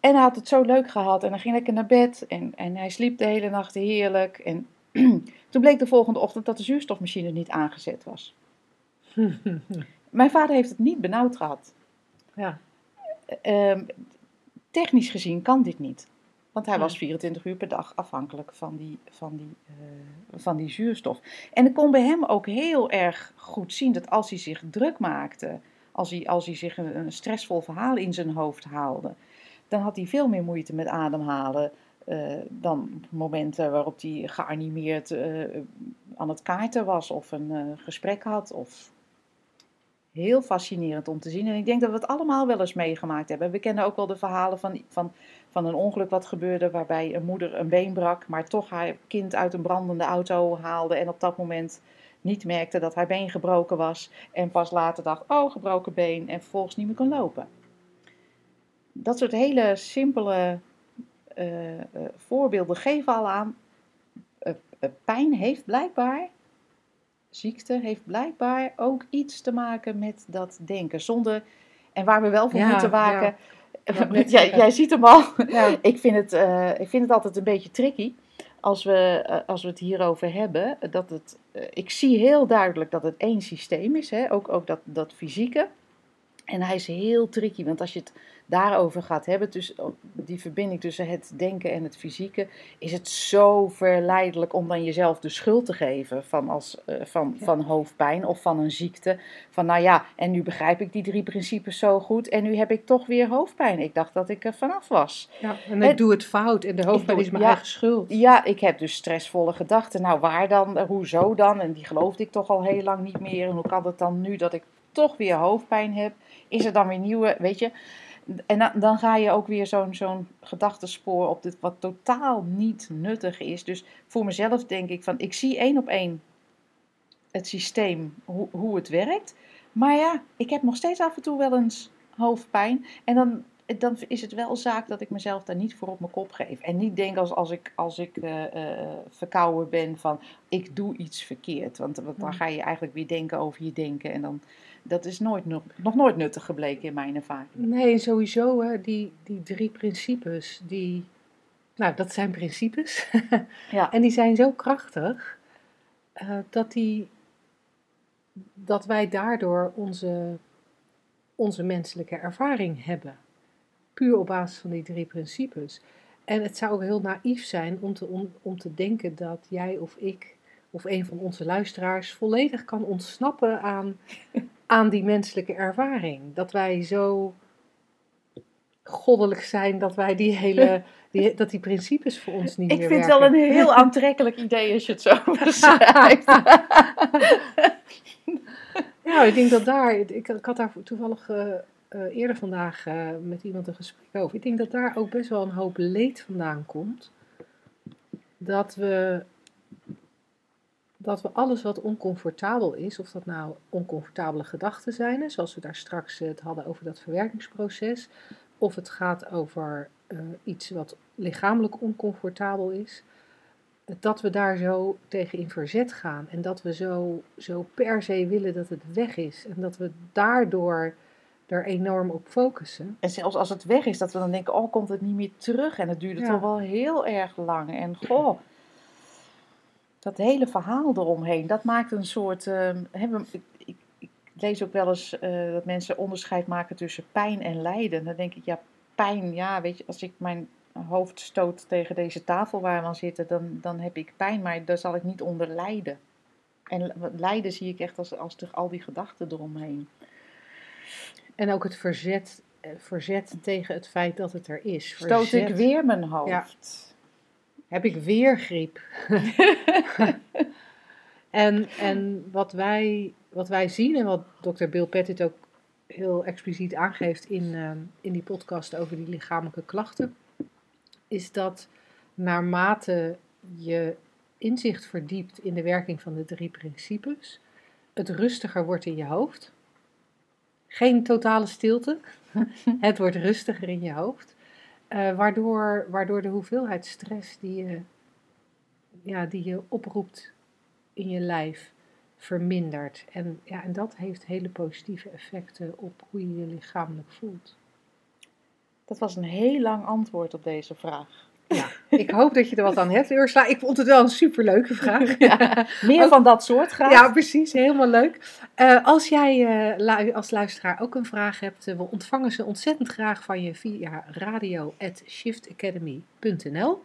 Speaker 3: En hij had het zo leuk gehad. En hij ging lekker naar bed. En, en hij sliep de hele nacht heerlijk. En (clears throat) toen bleek de volgende ochtend dat de zuurstofmachine niet aangezet was. (laughs) Mijn vader heeft het niet benauwd gehad.
Speaker 2: ja,
Speaker 3: Ehm, technisch gezien kan dit niet. Want hij
Speaker 2: Ja.
Speaker 3: was 24 uur per dag afhankelijk van die, van, die, eh, van die zuurstof. En ik kon bij hem ook heel erg goed zien dat als hij zich druk maakte, als hij, als hij zich een, een stressvol verhaal in zijn hoofd haalde, dan had hij veel meer moeite met ademhalen eh, dan op momenten waarop hij geanimeerd eh, aan het kaarten was of een gesprek had of heel fascinerend om te zien. En ik denk dat we het allemaal wel eens meegemaakt hebben. We kennen ook wel de verhalen van, van, van een ongeluk wat gebeurde waarbij een moeder een been brak, maar toch haar kind uit een brandende auto haalde en op dat moment niet merkte dat haar been gebroken was en pas later dacht, oh gebroken been en vervolgens niet meer kon lopen. Dat soort hele simpele eh, eh, voorbeelden geven al aan, eh, pijn heeft blijkbaar ziekte heeft blijkbaar ook iets te maken met dat denken. Zonder, en waar we wel voor
Speaker 2: Ja,
Speaker 3: moeten waken.
Speaker 2: ja. (laughs)
Speaker 3: Jij, ziet hem al. (laughs)
Speaker 2: Ja.
Speaker 3: ik, vind het, eh, ik vind het altijd een beetje tricky als we, eh, als we het hierover hebben. Dat het, eh, ik zie heel duidelijk dat het één systeem is, hè? Ook, ook dat, dat fysieke. En hij is heel tricky, want als je het daarover gaat hebben, dus die verbinding tussen het denken en het fysieke, is het zo verleidelijk om dan jezelf de schuld te geven van, als, eh, van,
Speaker 2: Ja.
Speaker 3: van hoofdpijn of van een ziekte. Van nou ja, en nu begrijp ik die drie principes zo goed en nu heb ik toch weer hoofdpijn. Ik dacht dat ik er vanaf was.
Speaker 2: ja, en ik doe het fout en de hoofdpijn is mijn
Speaker 3: ja.
Speaker 2: eigen schuld.
Speaker 3: Ja, ik heb dus stressvolle gedachten. Nou, waar dan? Hoezo dan? En die geloofde ik toch al heel lang niet meer. En hoe kan het dan nu dat ik toch weer hoofdpijn heb? Is er dan weer nieuwe, weet je? En dan, dan ga je ook weer zo'n zo'n gedachtenspoor op dit wat totaal niet nuttig is. Dus voor mezelf denk ik van, ik zie één op één het systeem, hoe, hoe het werkt. Maar ja, ik heb nog steeds af en toe wel eens hoofdpijn. En dan dan is het wel zaak dat ik mezelf daar niet voor op mijn kop geef. En niet denk als, als ik, als ik uh, verkouden ben van ik doe iets verkeerd. Want, want dan ga je eigenlijk weer denken over je denken. En dan, dat is nooit, nog, nog nooit nuttig gebleken in mijn ervaring.
Speaker 2: Nee, sowieso hè, die, die drie principes, die, nou dat zijn principes. (laughs) ja. En die zijn zo krachtig uh, dat, die, dat wij daardoor onze, onze menselijke ervaring hebben puur op basis van die drie principes. En het zou ook heel naïef zijn om te, om, om te denken dat jij of ik of een van onze luisteraars volledig kan ontsnappen aan, (laughs) aan die menselijke ervaring. Dat wij zo goddelijk zijn dat wij die hele. Die, dat die principes voor ons niet
Speaker 3: ik
Speaker 2: meer
Speaker 3: werken.
Speaker 2: Ik
Speaker 3: vind het wel een heel aantrekkelijk idee als je het zo (laughs) beschrijft.
Speaker 2: ja, ik denk dat daar. Ik, ik had daar toevallig uh, uh, eerder vandaag uh, met iemand een gesprek over. Ik denk dat daar ook best wel een hoop leed vandaan komt. Dat we, dat we alles wat oncomfortabel is, of dat nou oncomfortabele gedachten zijn, zoals we daar straks het hadden over dat verwerkingsproces, of het gaat over uh, iets wat lichamelijk oncomfortabel is, dat we daar zo tegen in verzet gaan en dat we zo, zo per se willen dat het weg is en dat we daardoor er enorm op focussen.
Speaker 3: En zelfs als het weg is, dat we dan denken, oh, komt het niet meer terug? En het duurde toch wel heel erg lang. En goh, dat hele verhaal eromheen, dat maakt een soort... Uh, ik, ik, ik, lees ook wel eens uh, dat mensen onderscheid maken tussen pijn en lijden. Dan denk ik, ja, pijn, ja, weet je, als ik mijn hoofd stoot tegen deze tafel waar we aan zitten, dan, dan heb ik pijn, maar daar zal ik niet onder lijden. En lijden zie ik echt als, als al die gedachten eromheen.
Speaker 2: En ook het verzet, eh, verzet tegen het feit dat het er is.
Speaker 3: Verzet. Stoot ik weer mijn hoofd? Ja.
Speaker 2: Heb ik weer griep? (laughs) en en wat, wij, wat wij zien en wat dokter Bill Pettit ook heel expliciet aangeeft in, uh, in die podcast over die lichamelijke klachten, is dat naarmate je inzicht verdiept in de werking van de drie principes, het rustiger wordt in je hoofd geen totale stilte. (laughs) het wordt rustiger in je hoofd. Uh, waardoor, waardoor de hoeveelheid stress die je, ja, die je oproept in je lijf vermindert. En, ja, en dat heeft hele positieve effecten op hoe je je lichamelijk voelt.
Speaker 3: Dat was een heel lang antwoord op deze vraag.
Speaker 2: Ja, ik hoop dat je er wat aan hebt, Ursula. Ik vond het wel een superleuke vraag. Ja,
Speaker 3: meer van dat soort graag.
Speaker 2: Ja, precies. Helemaal leuk. Uh, als jij uh, als luisteraar ook een vraag hebt, uh, we ontvangen ze ontzettend graag van je via radio.shiftacademy.nl.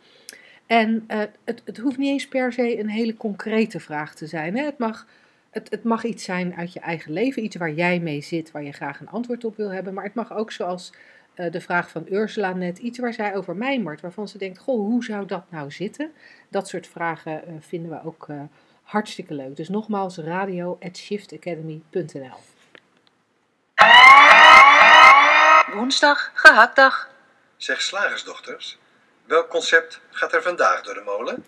Speaker 2: En het, het hoeft niet eens per se een hele concrete vraag te zijn. Hè? Het, mag, het, het mag iets zijn uit je eigen leven, iets waar jij mee zit, waar je graag een antwoord op wil hebben. Maar het mag ook zoals uh, de vraag van Ursula net, iets waar zij over mijmert, waarvan ze denkt, goh, hoe zou dat nou zitten? Dat soort vragen uh, vinden we ook uh, hartstikke leuk. Dus nogmaals, radio at shiftacademy.nl
Speaker 1: Woensdag, gehaktdag.
Speaker 4: Zeg slagersdochters, welk concept gaat er vandaag door de molen?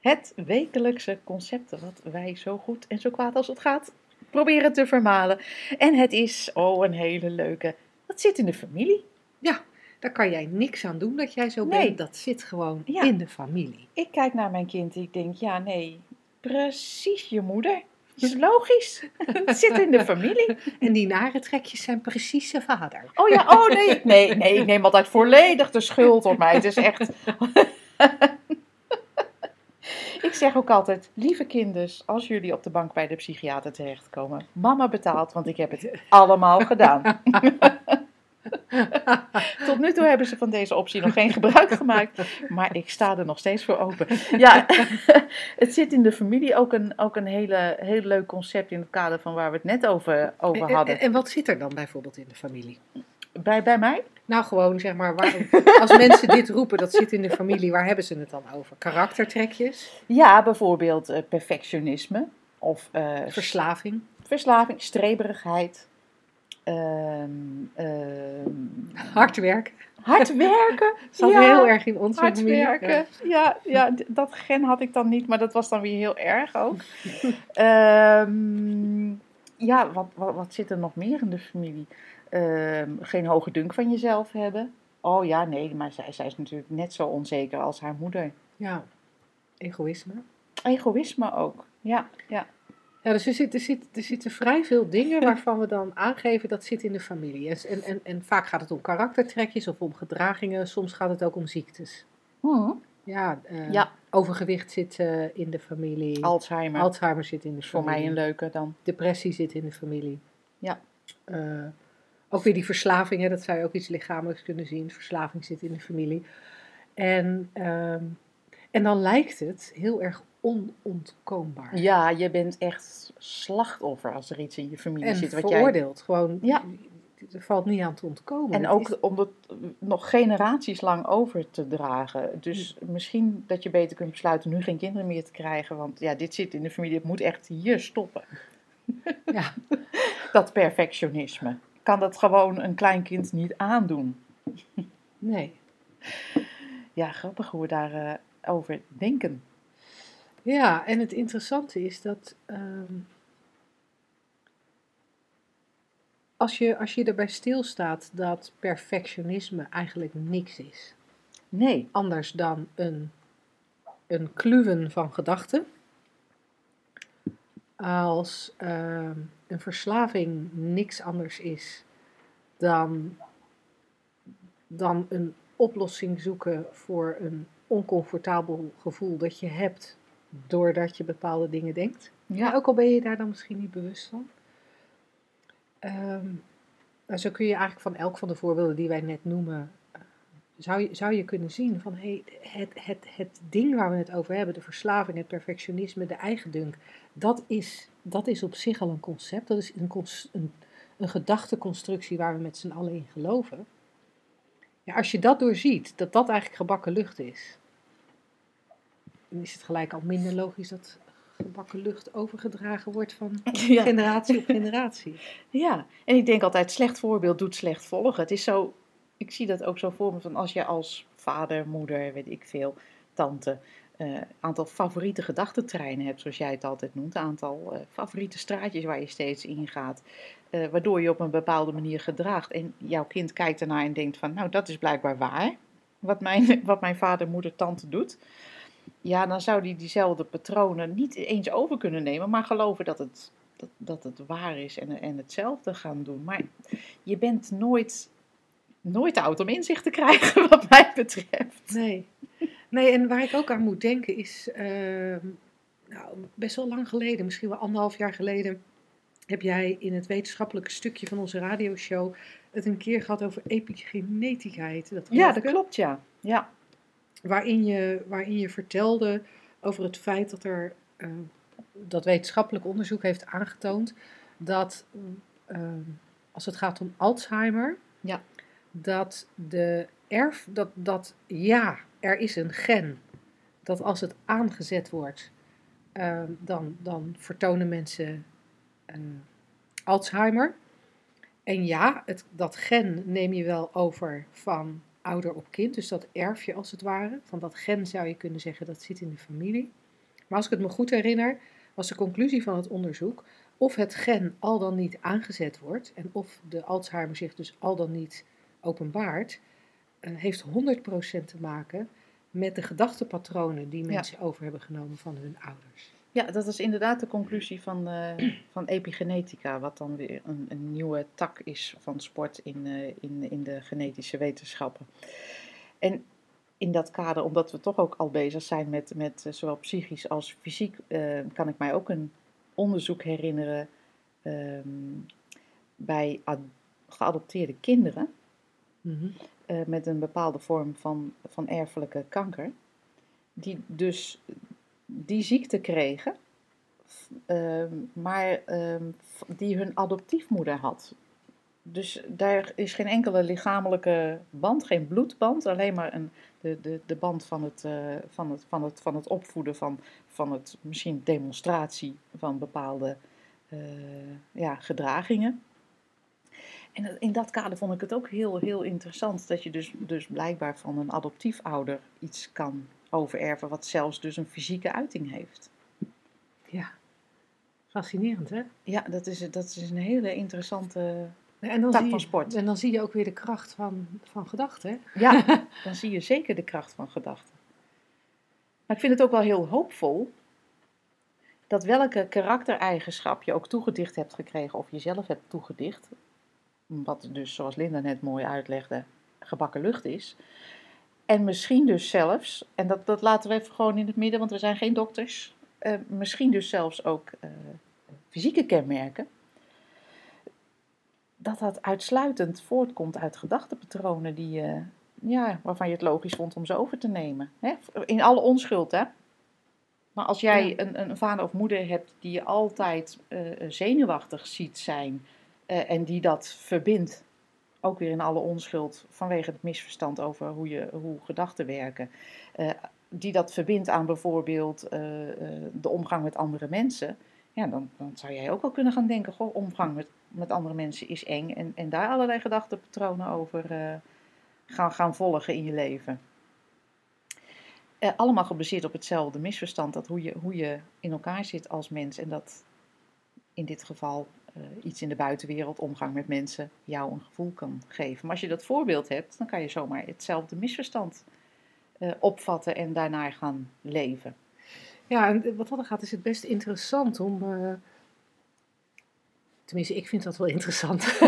Speaker 3: Het wekelijkse concept wat wij zo goed en zo kwaad als het gaat proberen te vermalen. En het is, oh, een hele leuke dat zit in de familie.
Speaker 2: Ja, daar kan jij niks aan doen dat jij zo bent. Dat zit gewoon in de familie.
Speaker 3: Ik kijk naar mijn kind en ik denk, ja, nee, precies je moeder. Dat is logisch. (laughs) Het zit in de familie.
Speaker 2: En die nare trekjes zijn precies zijn vader.
Speaker 3: Oh ja, oh nee. Nee, nee ik neem altijd volledig de schuld op mij. Het is echt... (laughs) Ik zeg ook altijd, lieve kinders, als jullie op de bank bij de psychiater terechtkomen, mama betaalt, want ik heb het allemaal gedaan. (laughs) (laughs) Tot nu toe hebben ze van deze optie nog geen gebruik gemaakt, maar ik sta er nog steeds voor open. Ja, (laughs) het zit in de familie ook een, ook een hele, heel leuk concept in het kader van waar we het net over, over hadden.
Speaker 2: En, en wat zit er dan bijvoorbeeld in de familie?
Speaker 3: Bij, bij mij?
Speaker 2: Nou, gewoon zeg maar, waar, (laughs) als mensen dit roepen, dat zit in de familie, waar hebben ze het dan over? Karaktertrekjes?
Speaker 3: Ja, bijvoorbeeld uh, perfectionisme of
Speaker 2: uh, verslaving.
Speaker 3: Verslaving, streberigheid.
Speaker 2: Um, hard werken.
Speaker 3: Hard werken. (laughs)
Speaker 2: Zat ja, heel erg in onze
Speaker 3: hard werken. Ja. ja. dat gen had ik dan niet, maar dat was dan weer heel erg ook. um, (laughs) ja, wat, wat, wat, zit er nog meer in de familie? Ehm, geen hoge dunk van jezelf hebben. Oh ja, nee, maar zij, zij is natuurlijk net zo onzeker als haar moeder.
Speaker 2: Ja, egoïsme.
Speaker 3: Egoïsme ook, ja. ja.
Speaker 2: Ja, dus er, zit, er, zit, er zitten vrij veel dingen waarvan we dan aangeven dat zit in de familie. En, en, en vaak gaat het om karaktertrekjes of om gedragingen, soms gaat het ook om ziektes.
Speaker 3: Mhm.
Speaker 2: Ja, eh,
Speaker 3: Ja.
Speaker 2: overgewicht zit eh, in de familie.
Speaker 3: Alzheimer.
Speaker 2: Alzheimer zit in de
Speaker 3: is voor mij
Speaker 2: familie.
Speaker 3: een leuke dan.
Speaker 2: Depressie zit in de familie.
Speaker 3: Ja.
Speaker 2: Eh, ook weer die verslaving, hè, dat zou je ook iets lichamelijks kunnen zien. Verslaving zit in de familie. En, ehm, en dan lijkt het heel erg onontkoombaar.
Speaker 3: Ja, je bent echt slachtoffer als er iets in je familie
Speaker 2: en
Speaker 3: zit. Wat jij...
Speaker 2: veroordeeld. Gewoon,
Speaker 3: Ja.
Speaker 2: er valt niet aan te ontkomen.
Speaker 3: En
Speaker 2: Het
Speaker 3: ook
Speaker 2: is-
Speaker 3: om het nog generaties lang over te dragen. Dus misschien dat je beter kunt besluiten nu geen kinderen meer te krijgen. Want ja, dit zit in de familie. Het moet echt hier stoppen. (laughs)
Speaker 2: ja, (laughs)
Speaker 3: Dat perfectionisme. Kan dat gewoon een klein kind niet aandoen.
Speaker 2: nee.
Speaker 3: Ja, grappig hoe we daarover over denken.
Speaker 2: Ja, en het interessante is dat ehm, als, je, als je erbij stilstaat dat perfectionisme eigenlijk niks is,
Speaker 3: Nee,
Speaker 2: anders dan een, een kluwen van gedachten, als ehm, een verslaving niks anders is dan, dan een oplossing zoeken voor een oncomfortabel gevoel dat je hebt doordat je bepaalde dingen denkt. Ja, ook al ben je daar dan misschien niet bewust van. Nou, zo kun je eigenlijk van elk van de voorbeelden die wij net noemen, eh, zou je, zou je kunnen zien van hey, het, het, het ding waar we het over hebben, de verslaving, het perfectionisme, de eigendunk, dat is, dat is op zich al een concept. Dat is een, een, een gedachteconstructie waar we met z'n allen in geloven. Ja, als je dat doorziet, dat dat eigenlijk gebakken lucht is, dan is het gelijk al minder logisch dat gebakken lucht overgedragen wordt van (laughs)
Speaker 3: ja.
Speaker 2: generatie op generatie. (laughs)
Speaker 3: Ja, en ik denk altijd, slecht voorbeeld doet slecht volgen. Het is zo, ik zie dat ook zo voor me, van als je als vader, moeder, weet ik veel, tante, een aantal favoriete gedachtentreinen hebt, zoals jij het altijd noemt, een aantal eh, favoriete straatjes waar je steeds in gaat, eh, waardoor je op een bepaalde manier gedraagt. En jouw kind kijkt ernaar en denkt van, nou, dat is blijkbaar waar, wat mijn, (laughs) wat mijn vader, moeder, tante doet. Ja, dan zou die diezelfde patronen niet eens over kunnen nemen, maar geloven dat het dat, dat het waar is en, en hetzelfde gaan doen. Maar je bent nooit, nooit oud om inzicht te krijgen, (laughs) wat mij betreft.
Speaker 2: Nee. nee, en waar ik ook aan moet denken is, ehm, nou, best wel lang geleden, misschien wel anderhalf jaar geleden, heb jij in het wetenschappelijke stukje van onze radioshow het een keer gehad over epigenetica heette dat.
Speaker 3: Ja, dat klopt, ja. Ja,
Speaker 2: waarin je, waarin je vertelde over het feit dat er eh, dat wetenschappelijk onderzoek heeft aangetoond dat eh, als het gaat om Alzheimer,
Speaker 3: Ja.
Speaker 2: dat de erf dat, dat ja, er is een gen dat als het aangezet wordt, eh, dan, dan vertonen mensen eh, Alzheimer. En ja, het, dat gen neem je wel over van ouder op kind, dus dat erf je als het ware. Van dat gen zou je kunnen zeggen dat zit in de familie. Maar als ik het me goed herinner, was de conclusie van het onderzoek of het gen al dan niet aangezet wordt en of de Alzheimer zich dus al dan niet openbaart, eh, heeft 100% te maken met de gedachtepatronen die
Speaker 3: Ja.
Speaker 2: mensen over hebben genomen van hun ouders.
Speaker 3: Ja dat is inderdaad de conclusie van, eh, (clears throat) van epigenetica, wat dan weer een, een nieuwe tak is van sport in, eh, in, in de genetische wetenschappen. En in dat kader, omdat we toch ook al bezig zijn met, met eh, zowel psychisch als fysiek, kan ik mij ook een onderzoek herinneren ehm, bij ad- geadopteerde kinderen
Speaker 2: Mhm.
Speaker 3: met een bepaalde vorm van, van erfelijke kanker, die dus die ziekte kregen, ehm, maar ehm, die hun adoptiefmoeder had. Dus daar is geen enkele lichamelijke band, geen bloedband, alleen maar een, de, de, de band van het, eh, van, het, van, het, van het opvoeden, van, van het misschien demonstratie van bepaalde eh, ja, gedragingen. En in dat kader vond ik het ook heel, heel interessant dat je dus, dus blijkbaar van een adoptiefouder iets kan overerven, wat zelfs dus een fysieke uiting heeft.
Speaker 2: Ja, fascinerend hè?
Speaker 3: Ja, dat is, dat is een hele interessante
Speaker 2: En dan,
Speaker 3: tak
Speaker 2: zie je,
Speaker 3: van sport.
Speaker 2: en dan zie je ook weer de kracht van, van gedachten.
Speaker 3: Ja, (laughs) dan zie je zeker de kracht van gedachten. Maar ik vind het ook wel heel hoopvol dat welke karaktereigenschap je ook toegedicht hebt gekregen of jezelf hebt toegedicht, wat dus zoals Linda net mooi uitlegde, gebakken lucht is. En misschien dus zelfs, en dat, dat laten we even gewoon in het midden, want we zijn geen dokters, eh, misschien dus zelfs ook eh, fysieke kenmerken, dat dat uitsluitend voortkomt uit gedachtenpatronen die je, ja, waarvan je het logisch vond om ze over te nemen. Hè? In alle onschuld, hè? Maar als jij
Speaker 2: Ja.
Speaker 3: een, een vader of moeder hebt die je altijd zenuwachtig ziet zijn en die dat verbindt, ook weer in alle onschuld vanwege het misverstand over hoe, je, hoe gedachten werken, eh, die dat verbindt aan bijvoorbeeld eh, eh, de omgang met andere mensen, ja, dan, dan zou jij ook wel kunnen gaan denken, goh, omgang met, met andere mensen is eng en, en daar allerlei gedachtenpatronen over gaan, gaan volgen in je leven. Allemaal gebaseerd op hetzelfde misverstand, dat hoe je, hoe je in elkaar zit als mens en dat in dit geval iets in de buitenwereld, omgang met mensen, jou een gevoel kan geven. Maar als je dat voorbeeld hebt, dan kan je zomaar hetzelfde misverstand eh, opvatten en daarnaar gaan leven.
Speaker 2: Ja, en wat dat gaat is het best interessant om. eh, tenminste, ik vind dat wel interessant. (laughs)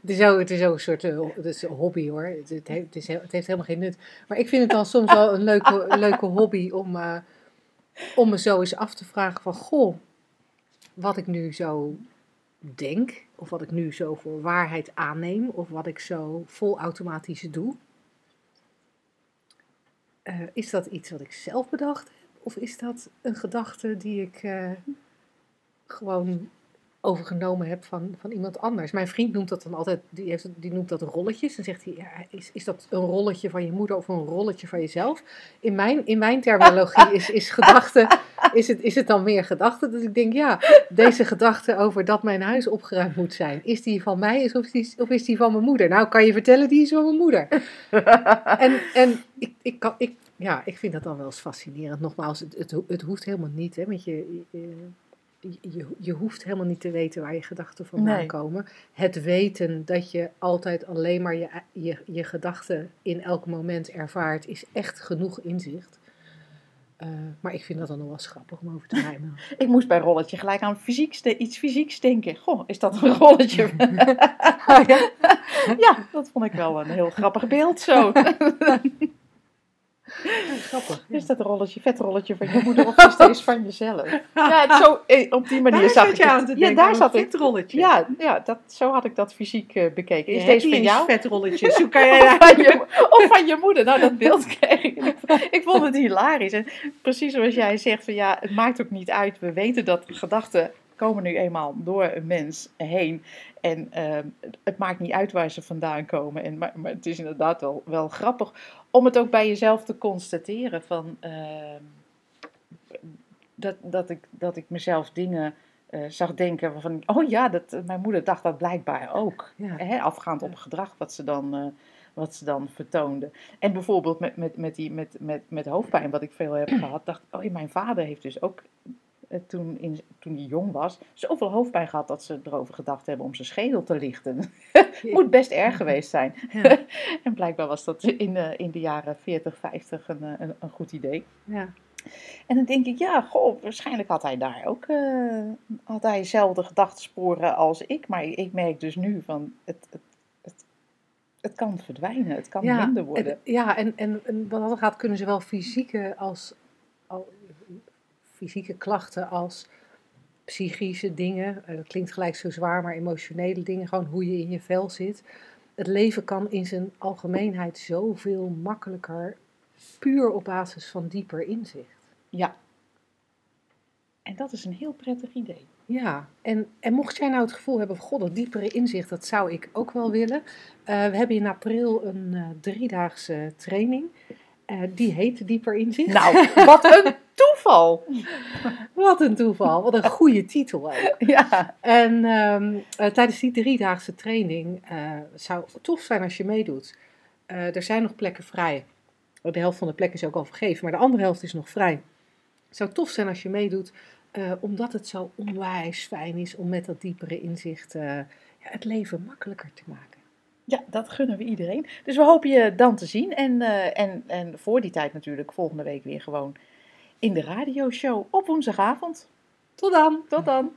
Speaker 2: het, is ook, het is ook een soort eh, het is een hobby hoor. Het, het, heeft, het, is, heel- het heeft helemaal geen nut. Maar ik vind het dan soms wel een leuke, leuke hobby om, eh, om me zo eens af te vragen: van goh, wat ik nu zo denk, of wat ik nu zo voor waarheid aanneem, of wat ik zo vol automatisch doe. Eh, is dat iets wat ik zelf bedacht heb? Of is dat een gedachte die ik eh, gewoon overgenomen heb van, van iemand anders? Mijn vriend noemt dat dan altijd, die, heeft, die noemt dat rolletjes. Dan zegt hij, ja, is, is dat een rolletje van je moeder of een rolletje van jezelf? In mijn, in mijn terminologie is, is gedachte, is het, is het dan meer gedachte? Dus ik denk, ja, deze gedachte over dat mijn huis opgeruimd moet zijn, is die van mij is of, is die, of is die van mijn moeder? Nou, kan je vertellen, die is van mijn moeder. (laughs) En, en ik, ik, kan, ik, ja, ik vind dat dan wel eens fascinerend. Nogmaals, het, het, ho- het hoeft helemaal niet. Hè, je, je, je, je hoeft helemaal niet te weten waar je gedachten vandaan
Speaker 3: Nee.
Speaker 2: komen. Het weten dat je altijd alleen maar je, je, je gedachten in elk moment ervaart, is echt genoeg inzicht. Eh, maar ik vind dat dan nog wel grappig om over te rijmen. (laughs)
Speaker 3: Ik moest bij rolletje gelijk aan fysieks, de- iets fysieks denken. Goh, is dat een rolletje? (laughs) (laughs)
Speaker 2: Ja,
Speaker 3: dat vond ik wel een heel grappig beeld zo. (laughs)
Speaker 2: Grappig. ja.
Speaker 3: Is dat een rolletje, vetrolletje van je moeder of is deze van jezelf? (laughs) Ja, het zo, eh, op die manier
Speaker 2: Daar
Speaker 3: zag ik
Speaker 2: je
Speaker 3: het.
Speaker 2: aan te
Speaker 3: Ja,
Speaker 2: denken,
Speaker 3: daar zat
Speaker 2: een
Speaker 3: ik.
Speaker 2: vetrolletje.
Speaker 3: Ja, ja dat, zo had ik dat fysiek eh, bekeken. Is deze van jou?
Speaker 2: vetrolletjes. (laughs) Hoe kan jij
Speaker 3: Of van, je, of van je moeder. Nou, dat beeld kreeg ik. Ik vond het hilarisch. En precies zoals jij zegt, van ja, het maakt ook niet uit. We weten dat gedachten komen nu eenmaal door een mens heen. En ehm, het maakt niet uit waar ze vandaan komen. En, maar, maar het is inderdaad wel, wel grappig om het ook bij jezelf te constateren. Van, ehm, dat, dat, ik, dat ik mezelf dingen eh, zag denken van... Oh ja, dat, mijn moeder dacht dat blijkbaar ook.
Speaker 2: Ja.
Speaker 3: Hè, afgaand op gedrag wat ze dan, eh, wat ze dan vertoonde. En bijvoorbeeld met, met, met, die, met, met, met hoofdpijn, wat ik veel heb gehad, dacht ik, oh, mijn vader heeft dus ook toen, in, toen hij jong was, zoveel hoofdpijn gehad dat ze erover gedacht hebben om zijn schedel te lichten. (laughs) Moet best erg geweest zijn.
Speaker 2: Ja. (laughs)
Speaker 3: en blijkbaar was dat in, eh, in de jaren 40, 50 een, eh, een, een goed idee.
Speaker 2: Ja.
Speaker 3: En dan denk ik, ja, goh, waarschijnlijk had hij daar ook eh, had hij dezelfde gedachtensporen als ik. Maar ik merk dus nu van, het, het, het, kan verdwijnen, het kan minder worden.
Speaker 2: En, ja, en, en, en wat dat gaat, kunnen zowel fysieke als al, fysieke klachten als psychische dingen. eh, Dat klinkt gelijk zo zwaar, maar emotionele dingen, gewoon hoe je in je vel zit. Het leven kan in zijn algemeenheid zoveel makkelijker, puur op basis van dieper inzicht.
Speaker 3: Ja. En dat is een heel prettig idee.
Speaker 2: Ja, en, en mocht jij nou het gevoel hebben van, god, dat diepere inzicht, dat zou ik ook wel willen. Eh, we hebben in april een eh, driedaagse training. Die heet Dieper Inzicht.
Speaker 3: Nou, (laughs) wat een toeval!
Speaker 2: Wat een toeval, wat een goede titel. ook. (laughs)
Speaker 3: Ja,
Speaker 2: En ehm, eh, tijdens die driedaagse training eh, zou het tof zijn als je meedoet. Eh, er zijn nog plekken vrij. De helft van de plekken is ook al vergeven, maar de andere helft is nog vrij. Het zou tof zijn als je meedoet, omdat het zo onwijs fijn is om met dat diepere inzicht eh, het leven makkelijker te maken.
Speaker 3: Ja, dat gunnen we iedereen. Dus we hopen je dan te zien. En, en, en voor die tijd natuurlijk volgende week weer gewoon in de radioshow op woensdagavond.
Speaker 2: Tot dan!
Speaker 3: Tot dan!